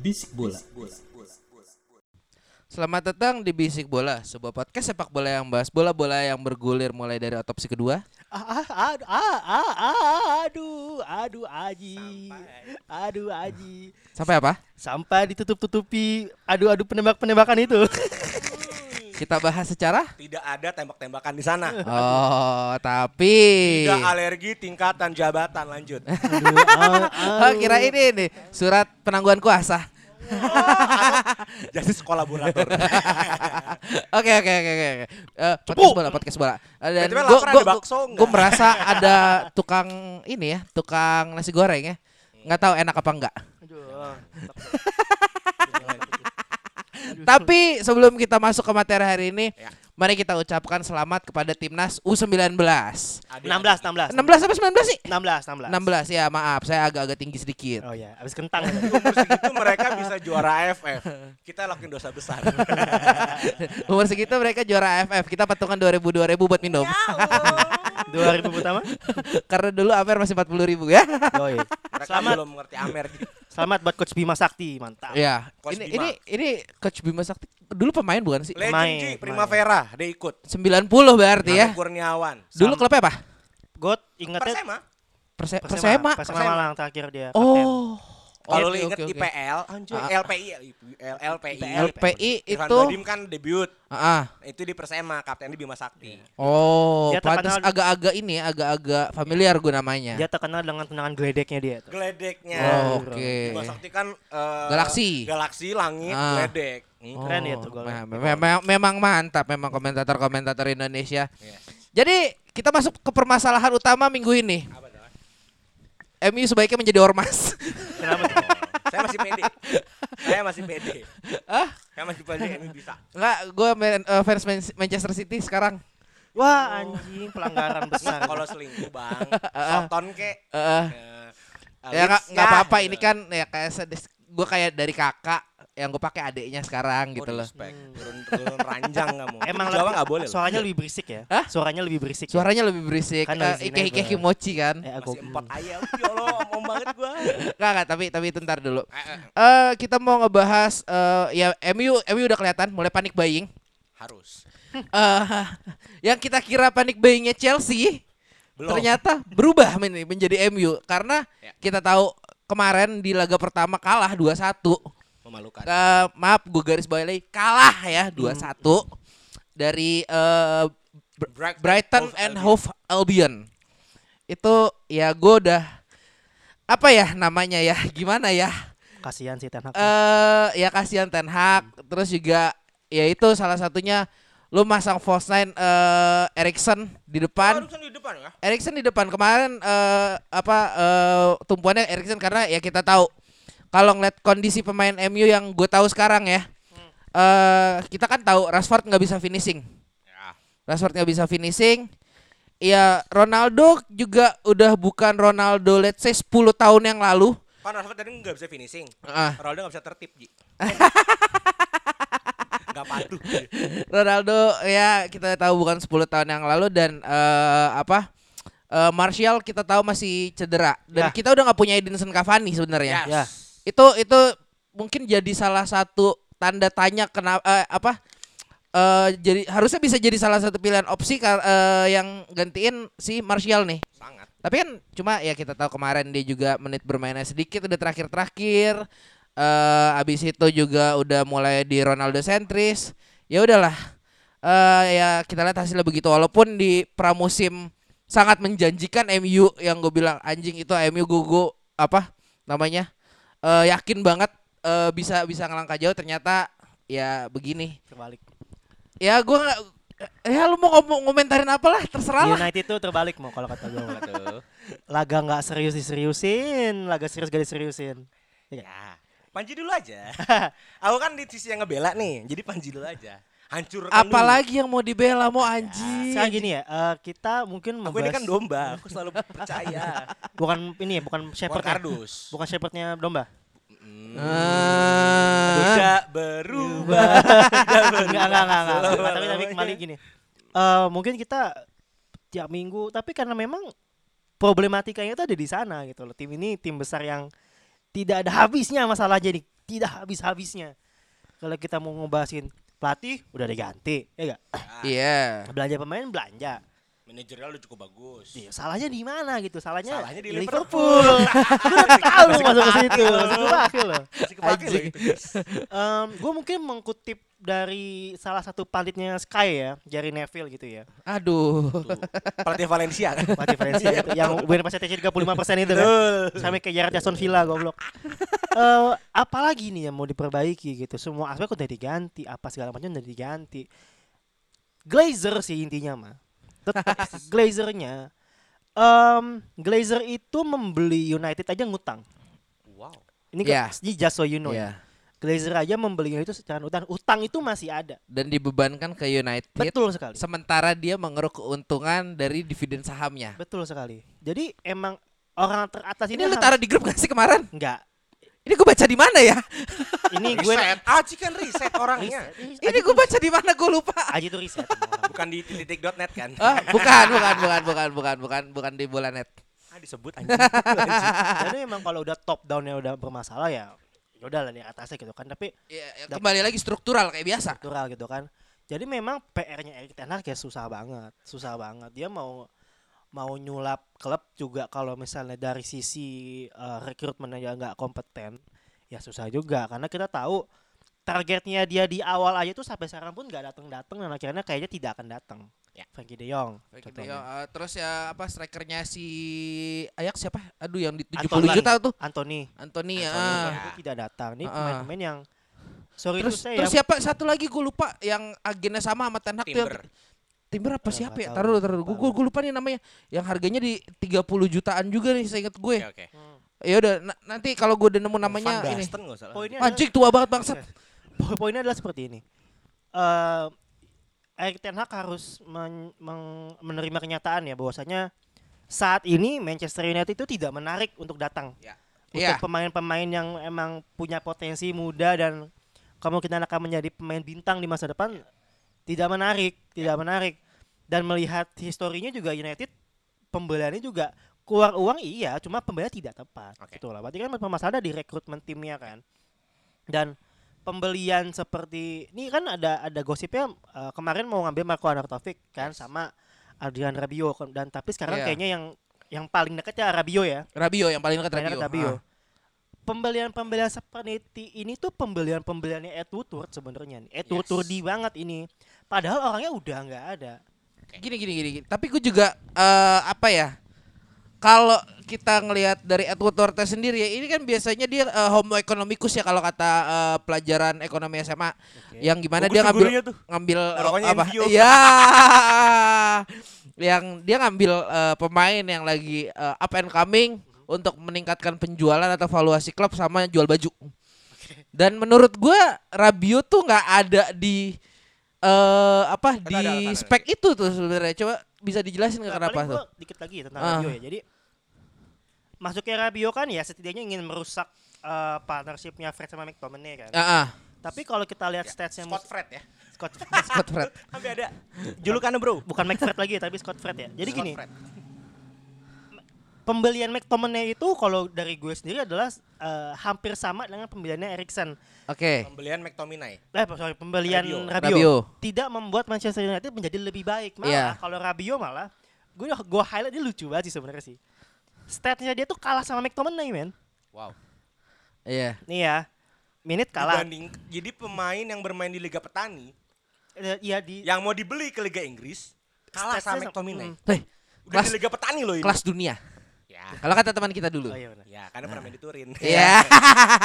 Bisik bola. Selamat datang di Bisik Bola, sebuah podcast sepak bola yang bahas bola-bola yang bergulir mulai dari otopsi kedua. Ah, ah, aduh, ah, ah, ah, aduh, aduh, Aji, aduh, Aji, Sampai apa? sampai ditutup-tutupi, aduh, aduh penembak-penembakan itu. Kita bahas secara Tidak ada tembak-tembakan di sana. Oh, tapi Tidak alergi tingkatan jabatan lanjut. Aduh, ah. Oh, kira ini nih surat penangguhan kuasa. Justice kolaborator. Oke oke oke oke. oke. Eh, podcast bola, podcast bola. Eh, Dan gue merasa ada tukang ini ya, tukang nasi goreng ya. Nggak tahu enak apa enggak. Aduh, Tapi sebelum kita masuk ke materi hari ini, Ya. mari kita ucapkan selamat kepada timnas U19. 16, 16, 16 apa 19 sih? 16, 16. 16 ya, maaf, saya agak-agak tinggi sedikit. Oh ya, habis kentang. Umur segitu mereka bisa juara AFF. Kita lakuin dosa besar. Umur segitu mereka juara AFF. Kita patungan 2000 2000 buat minum. Ya. 2000 pertama. Karena dulu Amer masih 40 ribu ya. Yoi. Mereka Selamat, belum mengerti Amer. Selamat buat Coach Bima Sakti, mantap. ya. Coach Ini, Bima. ini ini coach Bima Sakti dulu pemain bukan sih? Legend Ji. Primavera, dia ikut. 90 berarti ya. Kurniawan. Dulu klubnya apa? God ingetnya Persema. Perse Persema. Persema, Persema Persema. Malang terakhir dia. kapten. Oh. Kalau lu Oke, inget oke, oke. IPL, anjir, Ah. LPI, LPI. LPI Irfan itu Badim kan debut. Ah, ah. Itu di Persema, kaptennya Bima Sakti. Oh, Dia pantas terkenal- agak-agak ini agak-agak familiar gue namanya. Dia terkenal dengan tendangan geledeknya dia tuh. Geledeknya. Oh, Oke. Bima Sakti kan eh, Galaksi. Galaksi, langit, Ah. geledek. Hmm. Keren ya Oh, tuh golnya. me- me- me- memang mantap memang komentator-komentator Indonesia. Iya. Jadi kita masuk ke permasalahan utama minggu ini. Apa? MU sebaiknya menjadi ormas. Kenapa tuh? Saya masih pede. Saya masih pede. Ah? Saya masih pede ini bisa. Enggak, gue fans Man- Manchester City sekarang. Wah, anjing pelanggaran besar. Kalau selingkuh, Bang. Soton kek. Heeh. Eh, ya nggak apa-apa gitu. ini kan ya kayak gue kayak dari kakak yang gue pakai adiknya sekarang gitu Oh, loh. respect. Turun, turun ranjang kamu. Emang Jawa lebih- nggak boleh loh. Suaranya lebih berisik ya? Hah? Suaranya lebih berisik. ya? Suaranya lebih berisik. Kan sini Ike Ike gua- Kimochi kan. Eh, aku Masih empat ayam. Ya Allah, om banget gua. Enggak enggak tapi tapi itu ntar dulu. Eh kita mau ngebahas eh ya MU MU udah kelihatan mulai panik buying. Harus. Eh yang kita kira panik buyingnya Chelsea Belum. ternyata berubah men- menjadi MU karena Ya. kita tahu kemarin di laga pertama kalah 2-1. Memalukan. Eh, maaf gue garis bawahi lagi kalah ya 2-1 dari eh, Br- Brighton Brighton Hove and. Hove Albion. Itu ya gue udah apa ya namanya ya gimana ya Kasihan sih Ten Hag. eh ya kasihan Ten Hag terus juga ya itu salah satunya lu masang false nine eh Erikson di depan Harusnya di depan ya. Erikson di depan kemarin eh apa eh tumpuannya Erikson karena ya kita tahu kalau ngeliat kondisi pemain MU yang gue tahu sekarang ya eh kita kan tahu Rashford nggak bisa finishing Ya. Rashford nggak bisa finishing ya Ronaldo juga udah bukan Ronaldo let's say 10 tahun yang lalu Kan Rashford tadi nggak bisa finishing. Ah. Ronaldo nggak bisa tertip, Ji. Nggak patuh. Ronaldo ya kita tahu bukan 10 tahun yang lalu dan eh, apa eh, Martial kita tahu masih cedera dan Ya. kita udah nggak punya Edinson Cavani sebenarnya. Yes. Ya. Itu itu mungkin jadi salah satu tanda tanya kenapa eh, apa eh, jadi harusnya bisa jadi salah satu pilihan opsi eh, yang gantiin si Martial nih. Sangat. Tapi kan cuma ya kita tahu kemarin dia juga menit bermainnya sedikit udah terakhir-terakhir. Eh abis itu juga udah mulai di Ronaldo sentris. Ya udahlah. Eh ya kita lihat hasilnya begitu walaupun di pramusim sangat menjanjikan MU yang gue bilang anjing itu MU gue apa namanya? Eh yakin banget eh, bisa bisa ngelangkah jauh ternyata ya begini. Terbalik. Ya gua nggak ya lu mau ngomong ngomentarin apa lah terserah lah. United itu terbalik mau kalau kata gue. Laga nggak serius diseriusin, laga serius gak diseriusin. Iya? Ya, Panji dulu aja. Aku kan di sisi yang ngebela nih, jadi Panji dulu aja. Dulu. Apalagi yang mau dibela mau anjing. Sekarang gini ya, eh, kita mungkin Aku ini membahas kan domba, aku selalu percaya. bukan ini ya, bukan Bukan shepherdnya, kardus. bukan shepherdnya domba. Ah. Tidak berubah. enggak, enggak, enggak, tapi tapi kembali gini. Eh mungkin kita tiap minggu, tapi karena memang problematikanya itu ada di sana gitu loh. Tim ini tim besar yang tidak ada habisnya masalahnya nih, tidak habis-habisnya. Kalau kita mau ngebahasin pelatih udah diganti, ya enggak? Iya. Belanja pemain belanja. Manajerial udah cukup bagus. Iya, salahnya di mana gitu? Salahnya, Salahnya di Liverpool. Gue udah tahu lu masuk ke situ. Masuk ke loh. Masih kepake loh itu. gue mungkin mengkutip dari salah satu panditnya Sky ya, Jerry Neville gitu ya. Aduh. Pelatih Valencia kan. Pelatih Valencia itu yang win percentage 35% itu kan. Sampai ke Jared Jason Villa goblok. Eh apalagi nih yang mau diperbaiki gitu. Semua aspek udah diganti, apa segala macam udah diganti. Glazer sih intinya mah. Tetap Glazernya em Glazer itu membeli United aja ngutang. Wow. Ini ini just so you know Iya. ya. Glazer aja membelinya itu secara utang. Utang itu masih ada. Dan dibebankan ke United. Betul sekali. Sementara dia mengeruk keuntungan dari dividen sahamnya. Betul sekali. Jadi emang orang teratas ini Ini lu taruh di grup gak sih kemarin? enggak. Ini gue baca di mana ya? Ini gue Reset. Aci kan reset orangnya. Ini gue baca di mana gue lupa. aja tuh riset. Bukan di titik.net kan. Ah, bukan, bukan, bukan, bukan, bukan, bukan, bukan di Bolanet. Ah disebut anjing. Jadi emang kalau udah top downnya udah bermasalah ya ya udah lah di atasnya gitu kan. Tapi Ya, ya, kembali lagi struktural kayak biasa. struktural gitu kan. Jadi memang PR-nya Erik Ten Hag ya susah banget, susah banget. Dia mau mau nyulap klub juga kalau misalnya dari sisi eh, rekrutmennya nggak kompeten, ya susah juga karena kita tahu targetnya dia di awal aja tuh sampai sekarang pun nggak datang datang dan akhirnya kayaknya tidak akan datang. Ya. Frankie De Jong. Gitu, contohnya. ya, eh, terus ya apa strikernya si Ayak siapa? Aduh yang di 70 Anthony. juta tuh. Anthony. Anthony ya. Anthony, ah. ya. itu tidak datang. Ini pemain-pemain yang sorry Terus saya terus siapa satu lagi gue lupa yang agennya sama sama Ten Hag tuh yang Timber. Timber apa Ya, siapa ya? Taruh dulu, taruh. Gue gue lupa nih namanya. Yang harganya di 30 jutaan juga nih seingat gue. Oke oke. Ya udah na- nanti kalau gue udah nemu namanya Van ini. Poinnya Anjing tua banget bangsat. Po- poinnya adalah seperti ini. Eh Erik Ten Hag harus men- meng- menerima kenyataan ya bahwasanya saat ini Manchester United itu tidak menarik untuk datang. Ya. Untuk Iya. pemain-pemain yang emang punya potensi muda dan kemungkinan akan menjadi pemain bintang di masa depan tidak menarik, tidak menarik. Dan melihat historinya juga United pembeliannya juga keluar uang iya, cuma pembelian tidak tepat. Oke. Gitu lah. Berarti kan permasalahan ada di rekrutmen timnya kan. Dan pembelian seperti ini kan ada ada gosipnya eh, kemarin mau ngambil Marco Arnautovic kan sama Adrian Rabiot kan. dan tapi sekarang Iya. kayaknya yang yang paling dekat ya Rabiot ya. Rabio yang paling dekat Rabio. Rabiot. Ah. Pembelian-pembelian seperti ini tuh pembelian-pembeliannya Ed Woodward sebenarnya nih. Ed Yes. Woodwardi banget ini. Padahal orangnya udah nggak ada. Gini gini gini. gini. Tapi gue juga eh, apa ya? Kalau kita ngelihat dari Edward Torres sendiri ya, ini kan biasanya dia eh, homo economicus ya kalau kata eh, pelajaran ekonomi SMA. Yang gimana Bagus dia ngambil tuh. ngambil Rokoknya apa? Ya. yang dia ngambil eh, pemain yang lagi eh, up and coming untuk meningkatkan penjualan atau valuasi klub sama jual baju. Dan menurut gua Rabiot tuh nggak ada di eh apa di ada, ada, ada. spek itu tuh sebenarnya. Coba bisa dijelasin nggak Nah, kenapa tuh? dikit lagi ya tentang. Rabiot ya. Jadi masuknya Rabiot kan ya setidaknya ingin merusak eh, partnershipnya Fred sama McTominay kan. Ah, ah. Tapi kalau kita lihat Ya, statsnya Scott Fred ya. Scott Scott Fred. Sampai ada julukannya bro. bukan McFred lagi tapi Scott Fred ya. Jadi Scott gini, Fred. Pembelian McTominay itu kalau dari gue sendiri adalah eh, hampir sama dengan pembeliannya Erikson. Oke. Pembelian McTominay. Eh, sorry, pembelian Rabiot. Rabiot. Rabiot. Tidak membuat Manchester United menjadi lebih baik. Malah Iya. kalau Rabiot malah gue gue highlight dia lucu banget sih sebenarnya sih. Statsnya dia tuh kalah sama McTominay, men. Wow. Iya. Nih ya. Menit kalah. Dibanding, jadi pemain yang bermain di Liga Petani Eh, Iya di yang mau dibeli ke Liga Inggris kalah sama McTominay. hmm. Hei, Udah kelas di Liga Petani loh ini. kelas dunia. Ya. Kalau kata teman kita dulu. Oh iya benar. Ya, karena pernah main di Turin. Iya.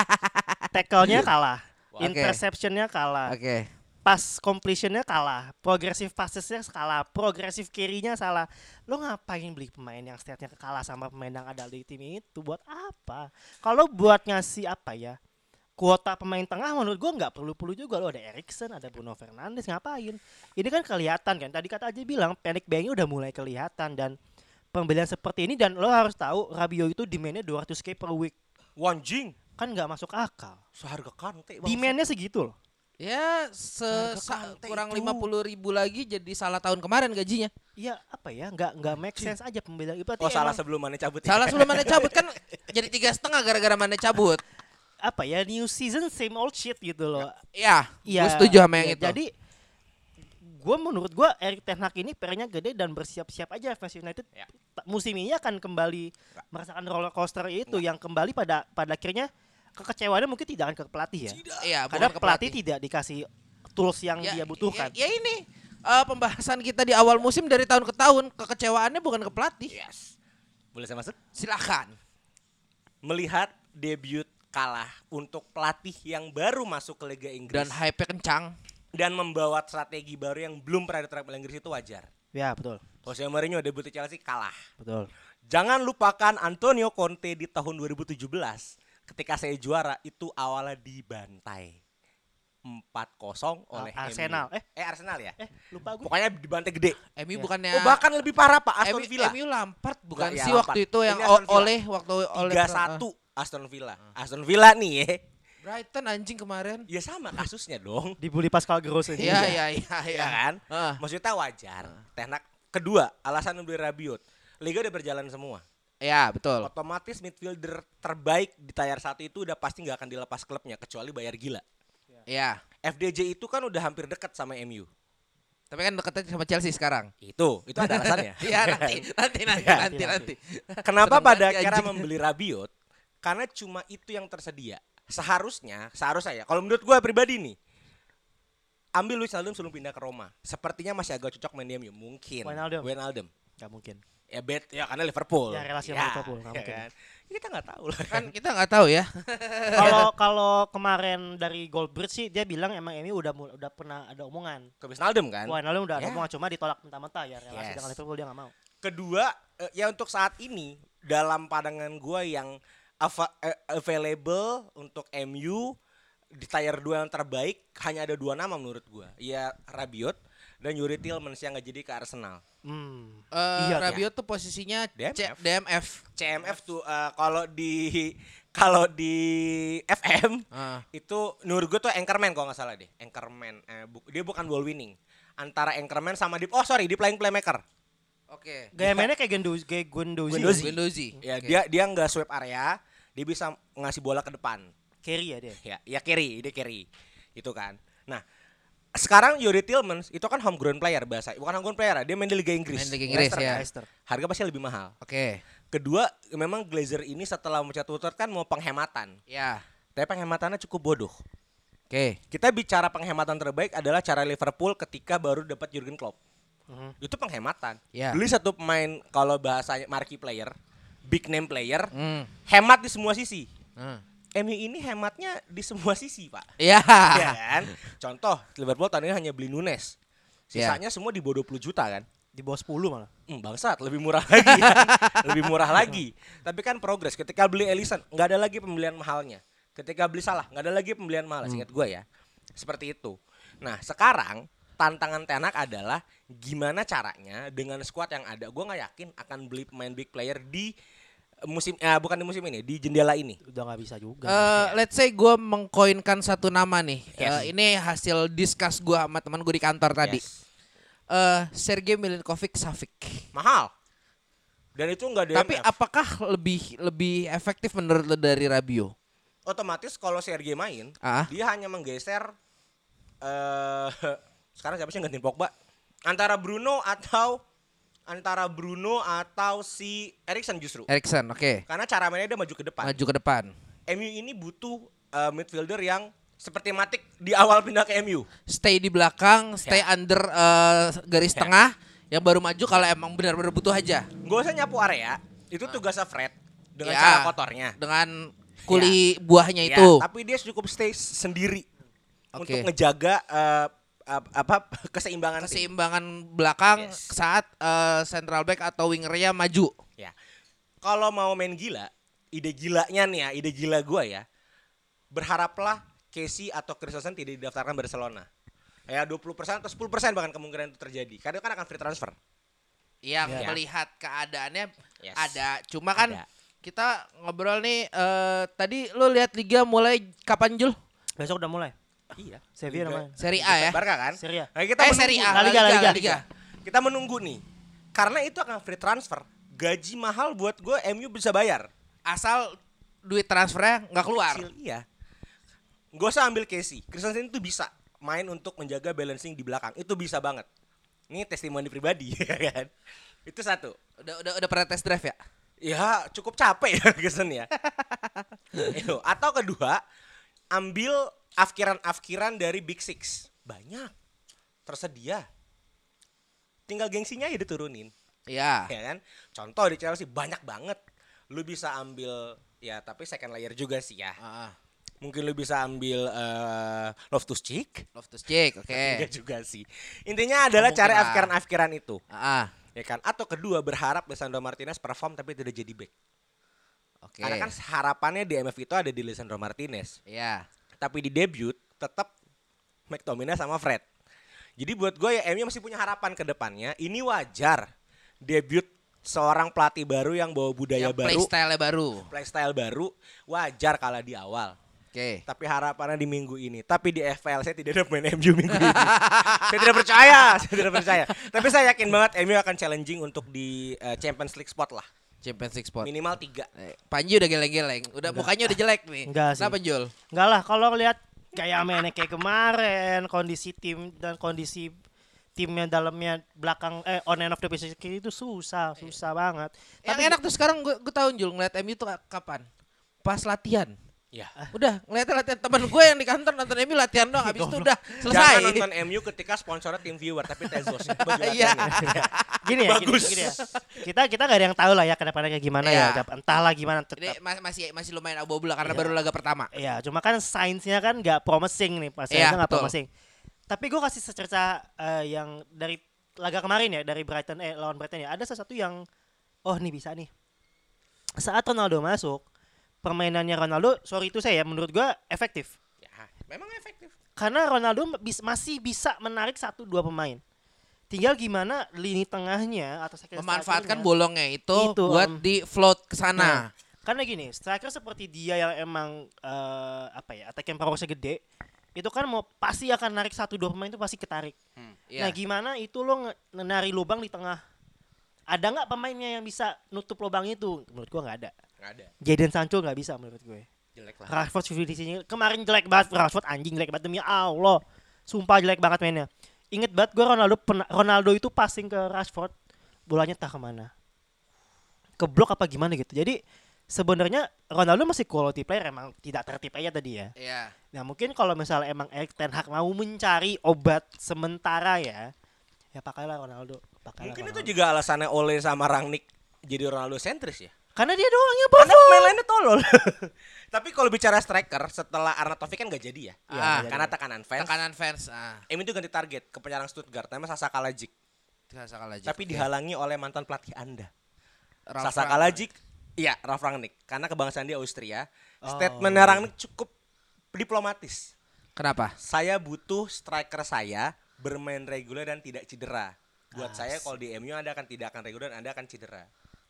tackle-nya kalah, Oke. interception-nya kalah, Oke. pass completion-nya kalah, progressive passes-nya kalah, progressive carry-nya salah. Lo ngapain beli pemain yang statnya kalah sama pemain yang ada di tim itu? Buat apa? Kalau buat ngasih apa ya? Kuota pemain tengah menurut gua nggak perlu-perlu juga lo ada Erikson, ada Bruno Fernandes ngapain? Ini kan kelihatan kan. Tadi kata aja bilang panic buying udah mulai kelihatan dan pembelian seperti ini dan lo harus tahu Rabiot itu demand-nya 200k per week. Wanjing. Kan nggak masuk akal. Seharga kante. Demand-nya segitu loh. Ya se kurang lima puluh ribu lagi jadi salah tahun kemarin gajinya. Iya apa ya nggak nggak make sense aja pembelian itu. Oh salah emang- sebelum mana cabut ya? Salah sebelum mana cabut kan jadi tiga setengah gara-gara mana cabut. apa ya new season same old shit gitu loh. Ya, Iya. gue setuju sama yang iya, itu. Jadi gue menurut gue Erik Ten Hag ini pernya gede dan bersiap-siap aja fans United Ya. musim ini akan kembali merasakan roller coaster itu yang kembali pada pada akhirnya kekecewaannya mungkin tidak akan ke pelatih ya. Iya, Karena bukan ke pelatih tidak dikasih tools yang Ya, dia butuhkan. Ya, ya ini eh, pembahasan kita di awal musim dari tahun ke tahun kekecewaannya bukan ke pelatih. Yes. Boleh saya masuk? Silakan. Melihat debut kalah untuk pelatih yang baru masuk ke Liga Inggris Dan hype-nya kencang. Dan membawa strategi baru yang belum pernah diterapkan oleh Inggris itu wajar. Ya betul Jose Mourinho debut di Chelsea kalah. betul. Jangan lupakan Antonio Conte di tahun 2017 ketika saya juara itu awalnya dibantai 4-0 oleh Ar- Arsenal. MU. Eh? eh Arsenal ya? Eh lupa gue. Pokoknya dibantai gede. MU Ya. bukannya Oh bahkan lebih parah Pak Aston MU, Villa. MU Lampard bukan Enggak, ya, sih Lampard. waktu itu yang oleh waktu oleh 3-1 Aston Villa. Aston Villa nih ya. Brighton anjing kemarin. Ya sama kasusnya dong. Dibully Pascal Gross ini. Iya iya iya Ya iya. kan? Ah. Maksudnya wajar. Tenak kedua, alasan membeli Rabiot. Liga udah berjalan semua. Ya betul. Otomatis midfielder terbaik di tier satu itu udah pasti nggak akan dilepas klubnya kecuali bayar gila. Ya. FDJ itu kan udah hampir dekat sama MU. Tapi kan deketnya sama Chelsea sekarang. Itu, itu ada alasannya. Iya nanti nanti nanti Ya, nanti nanti. Kenapa pada akhirnya membeli Rabiot? Karena cuma itu yang tersedia. Seharusnya, seharusnya ya. Kalau menurut gue pribadi nih, ambil Luis Alden sebelum pindah ke Roma. Sepertinya masih agak cocok main di MU. Mungkin. Wijnaldum. Wijnaldum. Gak mungkin. Ya bet, ya karena Liverpool. Ya, relasi sama Liverpool, nggak ya mungkin. kan. Ya, kita nggak tahu lah Kan kita nggak tahu ya. Kalau kalau kemarin dari Goldbridge sih dia bilang emang ini udah udah pernah ada omongan. Ke Wijnaldum kan. Wijnaldum udah ada Ya. omongan cuma ditolak mentah-mentah ya relasi Yes. dengan Liverpool dia nggak mau. Kedua, eh, ya untuk saat ini dalam pandangan gua yang available untuk MU di tier 2 yang terbaik hanya ada dua nama menurut gua. Ya Rabiot dan Yuri Tillmans yang nggak jadi ke Arsenal. Hmm. Eh, Iya, Rabiot tuh posisinya C- DMF. DMF. CMF tuh eh, kalau di kalau di FM Ah. itu menurut gua tuh anchorman kalau nggak salah deh. Anchorman eh, bu- dia bukan ball winning. Antara anchorman sama deep oh sorry deep line playmaker. Oke. Gaya mainnya kayak Gendozi, kayak Guendouzi. Guendouzi. Guendouzi. Ya Oke. dia dia nggak sweep area, dia bisa ngasih bola ke depan. Carry ya dia. Ya, ya carry, dia carry. Itu kan. Nah, sekarang Yuri Tillmans itu kan homegrown player bahasa. Bukan homegrown player, dia main di Liga Inggris. Main di Liga Inggris, Leicester ya. Leicester. Harga pasti lebih mahal. Oke. Kedua, memang Glazer ini setelah memecat Tutor kan mau penghematan. Ya. Tapi penghematannya cukup bodoh. Oke. Kita bicara penghematan terbaik adalah cara Liverpool ketika baru dapat Jurgen Klopp. Mhm. Itu penghematan. Ya. Beli satu pemain kalau bahasanya marquee player, big name player, Hmm. hemat di semua sisi. Hmm. MU ini hematnya di semua sisi, Pak. Ya. ya kan? Contoh, Liverpool tahun ini hanya beli Nunes. Ya. Sisanya semua di bawah 20 juta kan? Di bawah 10 malah. Hmm, bangsat, lebih murah lagi. kan? lebih murah lagi. Tapi kan progres. Ketika beli Ellison, nggak ada lagi pembelian mahalnya. Ketika beli Salah, nggak ada lagi pembelian mahal. Singkat gue ya. Seperti itu. Nah, sekarang tantangan Tenak adalah gimana caranya dengan squad yang ada. Gue nggak yakin akan beli pemain big player di musim, eh, bukan di musim ini, di jendela ini. Udah nggak bisa juga. Eh, let's say gue mengkoinkan satu nama nih. Yes. Eh, ini hasil discuss gue sama teman gue di kantor tadi. Yes. Eh, Sergei Milinkovic Savic. Mahal. Dan itu nggak DMF. Tapi apakah lebih lebih efektif menurut lo dari Rabio? otomatis kalau Sergei main, Ah. dia hanya menggeser eh sekarang siapa sih yang gantiin Pogba? Antara Bruno atau antara Bruno atau si Erikson justru. Erikson, oke. Karena cara mainnya dia maju ke depan. Maju ke depan. MU ini butuh eh, midfielder yang seperti Matik di awal pindah ke MU. Stay di belakang, stay Ya. under eh, garis tengah. Yang baru maju kalau emang benar-benar butuh aja. Gak usah nyapu area, itu tugasnya Fred dengan Ya. cara kotornya. Dengan kuli buahnya Ya, itu. tapi dia cukup stay sendiri Oke. untuk ngejaga ap- apa keseimbangan tim. Keseimbangan belakang Yes. saat eh, central back atau wingernya maju. Ya. Kalau mau main gila, ide gilanya nih ya, ide gila gua ya. Berharaplah Casey atau Christensen tidak didaftarkan Barcelona. Ya 20% atau 10% bahkan kemungkinan itu terjadi. Karena kan akan free transfer. Yang Ya. melihat keadaannya Yes. ada. Cuma kan Ada. kita ngobrol nih eh, tadi lu lihat liga mulai kapan Jul? Besok udah mulai. Iya. Sevilla Liga- namanya. Seri A ya? Barca kan? Serie A. Nah, kita eh menunggu. Seri A, La Liga, La Liga. La Liga. Kita menunggu nih. Karena itu akan free transfer. Gaji mahal buat gue MU bisa bayar. Asal duit transfernya nggak keluar. Kecil, iya. Gak usah ambil Casey. Christensen itu bisa main untuk menjaga balancing di belakang. Itu bisa banget. Ini testimoni pribadi ya kan. Itu satu. Udah udah udah pernah test drive ya? Ya cukup capek ya Kristen ya. Atau kedua, ambil afkiran-afkiran dari Big Six. Banyak. Tersedia. Tinggal gengsinya ya diturunin. Iya. Ya kan? Contoh di Chelsea banyak banget. Lu bisa ambil ya tapi second layer juga sih ya. Ah. Mungkin lu bisa ambil eh Loftus Cheek. Loftus Cheek, oke. Enggak juga sih. Intinya adalah cari Kemungkinan. afkiran-afkiran itu. Ah. Ya kan? Atau kedua berharap Lisandro Martinez perform tapi tidak jadi back. Oke. Karena kan harapannya di MF itu ada di Lisandro Martinez. Iya. Tapi di debut tetap McTominay sama Fred. Jadi buat gue ya MU masih punya harapan ke depannya. Ini wajar debut seorang pelatih baru yang bawa budaya Yang baru, playstyle baru. playstyle baru, wajar kalah di awal. Oke. Tapi harapannya di minggu ini. Tapi di FPL saya tidak ada pemain MU minggu ini. saya tidak percaya, saya tidak percaya. Tapi saya yakin banget MU akan challenging untuk di eh, Champions League spot lah. Champions League spot. Minimal tiga. Eh, Panji udah geleng-geleng. Udah mukanya udah jelek nih. Enggak sih. Kenapa Jul? Enggak lah kalau lihat kayak mainnya kayak kemarin, kondisi tim dan kondisi timnya dalamnya belakang eh on and off the pitch itu susah, susah banget. Yang enak tuh sekarang gue gue tahu Jul ngeliat MU tuh kapan? Pas latihan. Ya. Udah ngeliat latihan temen gue yang di kantor nonton MU latihan doang habis itu udah Jangan selesai. nonton MU ketika sponsornya tim viewer tapi Tezos Iya. Gini ya, gini, Bagus. gini ya. Kita kita gak ada yang tahu lah ya ke depannya kayak gimana Iya. ya. Entahlah gimana Ini tetap. ma- masih masih lumayan abu-abu lah karena Iya. baru laga pertama. Iya, cuma kan sainsnya kan nggak promising nih, pas Iya, nggak promising. Tapi gue kasih secerca eh, yang dari laga kemarin ya, dari Brighton eh lawan Brighton ya, ada sesuatu yang oh nih bisa nih. Saat Ronaldo masuk, permainannya Ronaldo, sorry itu saya ya, menurut gue efektif. Ya, memang efektif. Karena Ronaldo bis- masih bisa menarik satu dua pemain. Tinggal gimana lini tengahnya atau second Memanfaatkan bolongnya itu, Itu, buat em. di float ke Nah, sana. karena gini, striker seperti dia yang emang eh, apa ya, attacking power gede, itu kan mau pasti akan narik satu dua pemain itu pasti ketarik. Iya. Nah, gimana itu lo nari lubang di tengah? Ada nggak pemainnya yang bisa nutup lubang itu? Menurut gua nggak ada. Nggak ada. Jadon Sancho nggak bisa menurut gue. Jelek lah. Rashford finishingnya kemarin jelek banget. Rashford anjing jelek banget demi Allah. Sumpah jelek banget mainnya. Ingat banget gue Ronaldo Ronaldo itu passing ke Rashford, bolanya entah ke mana. Ke blok apa gimana gitu. Jadi sebenarnya Ronaldo masih quality player emang tidak tertib aja tadi ya. Iya. Nah mungkin kalau misalnya emang Erik Ten Hag mau mencari obat sementara ya, ya pakailah Ronaldo. Pakailah Mungkin itu Ronaldo. juga alasannya Ole sama Rangnick jadi Ronaldo sentris ya. Karena dia doang yang Karena perform. pemain lainnya tolol. Tapi kalau bicara striker setelah Arnautovic kan gak jadi ya. Iya, nggak jadi. karena tekanan fans. Tekanan fans. Ah, MU itu ganti target ke penyerang Stuttgart namanya Sasa Kalajic. Sasa. Tapi dihalangi oleh mantan pelatih Anda. Ralf Sasa. Kalajic, iya Ralf Rangnick. Karena kebangsaan dia Austria. Oh. Statement Rangnick cukup diplomatis. Kenapa? Saya butuh striker saya bermain reguler dan tidak cedera. Buat Ah, saya kalau di MU Anda akan tidak akan reguler dan Anda akan cedera.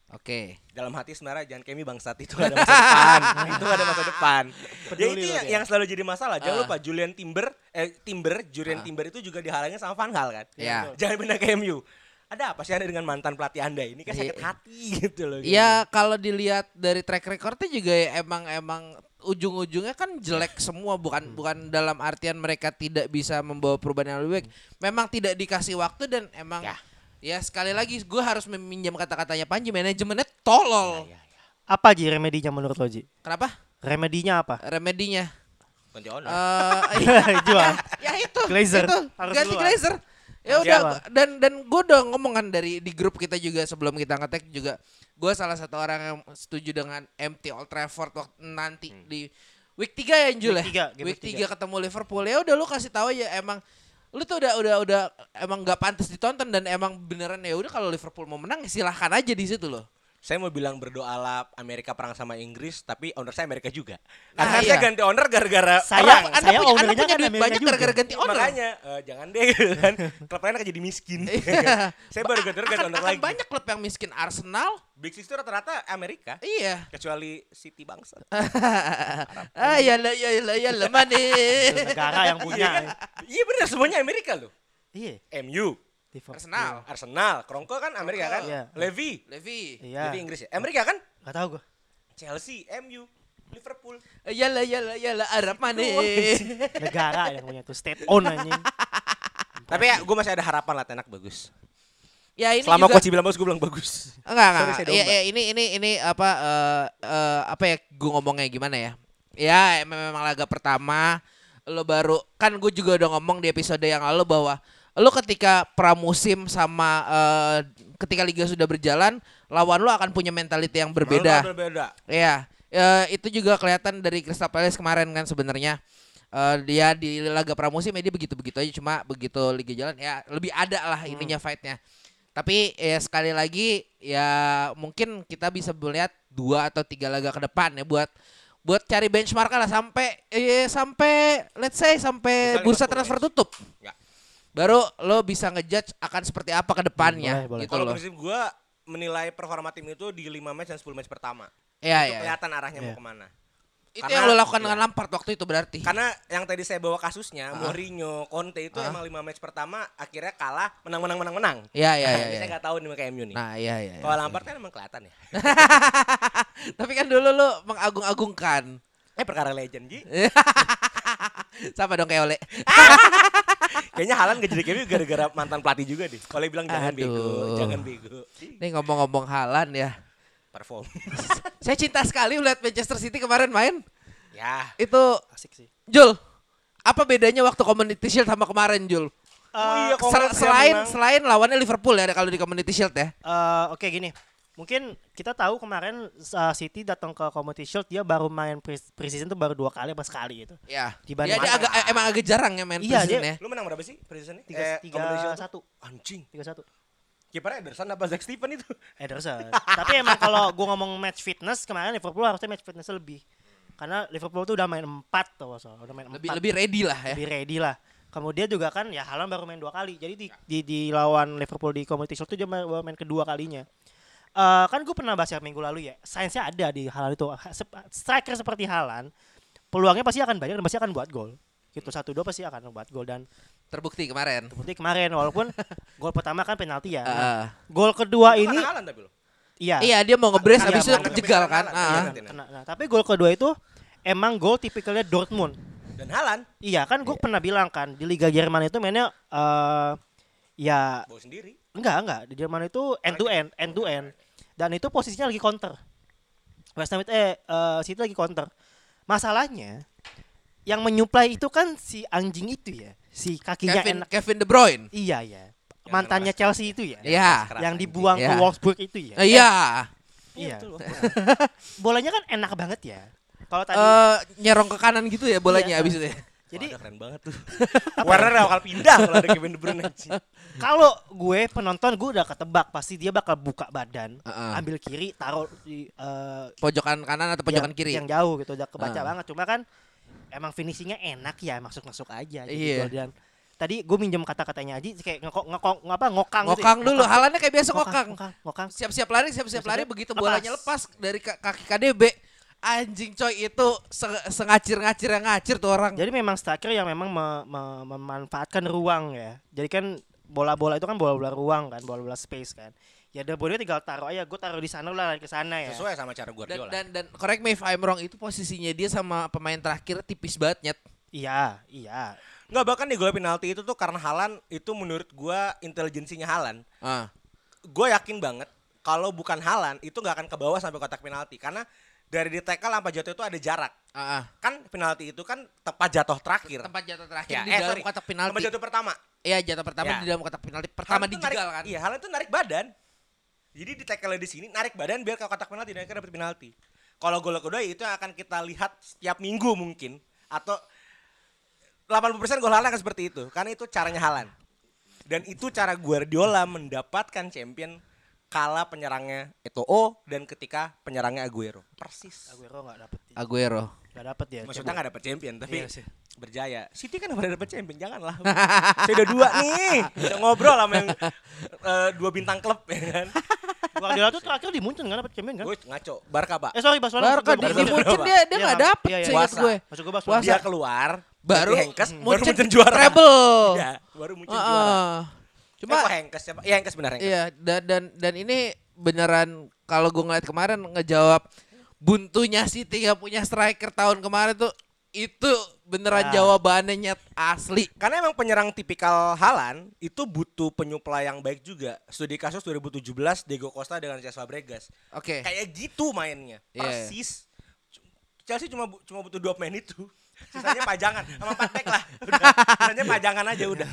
Oke. Dalam hati sebenarnya jangan kemi bangsat itu ada masa depan. itu ada masa depan. ya Peduli itu lo yang, dia. yang selalu jadi masalah. Jangan Ah. lupa Julian Timber eh Timber, Julian Timber itu juga dihalangi sama Van Gaal kan. Iya. Jangan pindah ke MU. Ada apa sih Anda dengan mantan pelatih Anda ini kan Iya. sakit hati gitu loh. Ya kalau dilihat dari track recordnya juga ya emang emang ujung-ujungnya kan jelek semua bukan bukan dalam artian mereka tidak bisa membawa perubahan yang lebih baik. Memang tidak dikasih waktu dan emang ya, Ya. sekali lagi gue harus meminjam kata-katanya Panji manajemennya tolol. Ya, ya. Apa Ji remedinya menurut lo Ji? Kenapa? Remedinya apa? Remedinya Ganti owner. eh iya, Jual. ya itu. Glazer. Itu. Harus Ganti keluar. Glazer. Ya Siapa? udah dan dan gue udah ngomong kan dari di grup kita juga sebelum kita ngetek juga gue salah satu orang yang setuju dengan MT Old Trafford waktu nanti di week 3 ya Jul Hmm. Week ya? week week 3 ketemu Liverpool ya udah lu kasih tahu aja emang lu tuh udah udah udah emang nggak pantas ditonton dan emang beneran ya udah kalau Liverpool mau menang silahkan aja di situ loh. Saya mau bilang berdoalah Amerika perang sama Inggris, tapi owner saya Amerika juga. Nah, Karena saya iya. ganti owner gara-gara Saya- perang. anda saya punya, anda ownernya punya kan duit Amerika banyak gara-gara ganti owner. Makanya eh, jangan deh gitu kan. Klub lain akan jadi miskin. Iya. saya baru ganti owner ganti owner akan lagi. banyak klub yang miskin Arsenal. Big Six itu rata-rata Amerika. Iya. Kecuali City bangsa. ah ya lah ya lah ya lah mana. Negara yang punya. Iya benar semuanya Amerika loh. Iya. MU, Liverpool. Arsenal. Arsenal, Krongko kan Amerika kan? Iya. Levy, Levi. Iya. Levy Inggris ya. Amerika kan? Gak tahu gue. Chelsea, MU, Liverpool. Ya lah ya lah ya lah Arab mana. Negara yang punya itu state own anjing. Tapi ya gue masih ada harapan lah Tenak bagus. Ya ini Selama juga coach bilang bagus, gue bilang bagus. enggak enggak. Sorry, Ya, ya, ini ini ini apa eh eh, apa ya gue ngomongnya gimana ya? Ya em- memang laga pertama lo baru kan gue juga udah ngomong di episode yang lalu bahwa lo ketika pramusim sama eh, ketika liga sudah berjalan lawan lo akan punya mentality yang berbeda. Berbeda. Iya, eh, itu juga kelihatan dari Crystal Palace kemarin kan sebenarnya. Eh, dia di laga pramusim ya dia begitu-begitu aja cuma begitu liga jalan ya lebih ada lah ininya fightnya. Tapi ya sekali lagi ya mungkin kita bisa melihat dua atau tiga laga ke depan ya buat buat cari benchmark lah sampai eh, sampai let's say sampai bursa transfer tutup. Ya. Baru lo bisa ngejudge akan seperti apa ke depannya Boleh, boleh. gitu Kalau loh. prinsip gue menilai performa tim itu di 5 match dan 10 match pertama. Iya, itu iya. kelihatan arahnya Iya. mau ke mana. Itu Karena- yang lo lakukan iya. dengan Lampard waktu itu berarti. Karena yang tadi saya bawa kasusnya, Mourinho, Conte itu Ah. emang 5 match pertama akhirnya kalah, menang menang menang menang. Iya iya iya. Saya iya. nggak tahu nih kayak MU nih. Nah, iya iya. iya. Kalau Lampard kan emang kelihatan ya. Tapi kan dulu lu mengagung-agungkan. Eh perkara legend Ji. Sama dong kayak Ole. Kayaknya Halan gak jadi kayak MU gara-gara mantan pelatih juga deh. Kalau bilang jangan bego, jangan bego. Ini ngomong-ngomong Halan ya. Perform. Saya cinta sekali melihat Manchester City kemarin main. ya. Itu Asik sih. Jul. Apa bedanya waktu Community Shield sama kemarin Jul? Oh iya, Sel- ya selain selain lawannya Liverpool ya kalau di Community Shield ya. Eh, Oke gini, mungkin kita tahu kemarin uh, City datang ke Community Shield dia baru main pre preseason tuh baru dua kali apa sekali gitu. Ya. Dibanding- Dia, dia agak eh, emang agak jarang ya main Iya, preseason dia- ya. Lu menang berapa sih preseason Tiga, Eh, tiga satu, Anjing. tiga satu. Kipernya Ederson apa Zack Stephen itu? Ederson. Tapi emang kalau gua ngomong match fitness kemarin Liverpool harusnya match fitness lebih. Karena Liverpool tuh udah main empat tuh, so. udah main Lebih empat. lebih ready lah ya. lebih ready lah. Kemudian juga kan ya Haaland baru main dua kali. Jadi di, di, di lawan Liverpool di Community Shield tuh dia baru main kedua kalinya. Eh kan gue pernah bahas ya minggu lalu ya. Sainsnya ada di Haaland itu. Striker seperti Haaland, peluangnya pasti akan banyak dan pasti akan buat gol. Gitu satu dua pasti akan buat gol dan Terbukti kemarin. seperti kemarin walaupun gol pertama kan penalti ya. Nah, Ah. gol kedua Itu ini Haaland tapi iya. Iya, dia mau ngebres Iya, habis itu jegal kan. Ah. iya. Kena- kena- nah, tapi gol kedua itu emang gol tipikalnya Dortmund. Dan Haaland Iya kan gue pernah bilang kan di Liga Jerman itu mainnya eh ya bawa sendiri. enggak enggak di Jerman itu end to end end to end dan itu posisinya lagi counter. West Ham itu eh eh, City lagi counter. Masalahnya yang menyuplai itu kan si anjing itu ya, si kakinya Kevin enak. Kevin De Bruyne. Iya ya. Yang Mantannya keras Chelsea itu ya. Iya. Yang dibuang ke Iya. Wolfsburg itu ya. Eh, Iya. Iya. betul, Bolanya kan enak banget ya. Kalau tadi Eh nyerong ke kanan gitu ya bolanya Iya. abis itu. ya? jadi Wah, keren banget tuh. Warner bakal pindah kalau ada Kevin De Bruyne. Kalau gue penonton gue udah ketebak pasti dia bakal buka badan, Heeh. ambil kiri, taruh di eh, Pojokan kanan atau pojokan yang, kiri? yang jauh gitu udah kebaca Heeh. banget. Cuma kan emang finishingnya enak ya masuk-masuk aja. gitu. Iya. Dan tadi gue minjem kata-katanya Aji kayak ngekok ngekok ngapa ngokang gitu ya. Ngokang dulu, halannya kayak biasa ngokang. ngokang, ngokang. Siap-siap lari, siap-siap lari begitu lepas. bolanya lepas dari ka- kaki KDB. Anjing coy itu se- sengacir-ngacir yang ngacir tuh orang. Jadi memang striker yang memang me- me- memanfaatkan ruang ya. Jadi kan bola-bola itu kan bola-bola ruang kan, bola-bola space kan. Ya De Bruyne tinggal taruh aja, gue taruh di sana lah lari ke sana ya. Sesuai sama cara Dan, Guardiola. dan dan correct me if I'm wrong itu posisinya dia sama pemain terakhir tipis banget nyet. Iya, iya. Enggak bahkan di gol penalti itu tuh karena Halan itu menurut gua intelijensinya Halan. Ah. Gue yakin banget kalau bukan Halan itu nggak akan ke bawah sampai kotak penalti karena Dari di tackle sampai jatuh itu ada jarak. Ah, ah. Kan penalti itu kan tepat jatuh terakhir. Tempat jatuh terakhir Ya, di eh, dalam sorry. kotak Tempat penalti. jatuh pertama. Iya, jatuh pertama Ya. di dalam kotak penalti. Pertama Haaland tuh dijegal narik- kan. Iya, Haaland tuh narik badan. Jadi di tackle di sini narik badan biar ke kotak penalti dan akhirnya dapat penalti. Kalau gol kedua itu yang akan kita lihat setiap minggu mungkin atau 80% gol Haaland akan seperti itu karena itu caranya Haaland. Dan itu cara Guardiola mendapatkan champion kala penyerangnya Eto'o dan ketika penyerangnya Aguero. Persis. Aguero nggak dapet. Aguero. Nggak dapet ya. Maksudnya nggak dapat champion tapi Iya sih. berjaya. City kan udah dapat champion, janganlah. Saya udah dua nih. Bisa ngobrol sama yang eh, dua bintang klub ya kan. Guardiola tuh terakhir di Munchen nggak dapet champion kan? Gue ngaco. Barca, Pak. Eh sorry Barcelona. Barca di, Barca. di Munchen dia dia Iya, nggak nggak? dapet Iya, iya. Puasa. gue. Maksud gue Barcelona. Dia keluar Baru ganti Henkes, baru Munchen juara. treble. Ya, baru Munchen Ah, juara. Cuma kok Henkes siapa? Iya Henkes benar Henkes. Iya dan dan dan ini beneran kalau gue ngeliat kemarin ngejawab buntunya City nggak punya striker tahun kemarin tuh itu beneran Ya. jawabannya nyet asli. Karena emang penyerang tipikal Halan itu butuh penyuplai yang baik juga. Studi kasus 2017 Diego Costa dengan Cesc Fabregas. Oke. Kayak gitu mainnya. Iya. Persis. Chelsea cuma bu- cuma butuh dua pemain itu. Sisanya pajangan sama back lah. Udah. Sisanya pajangan aja udah.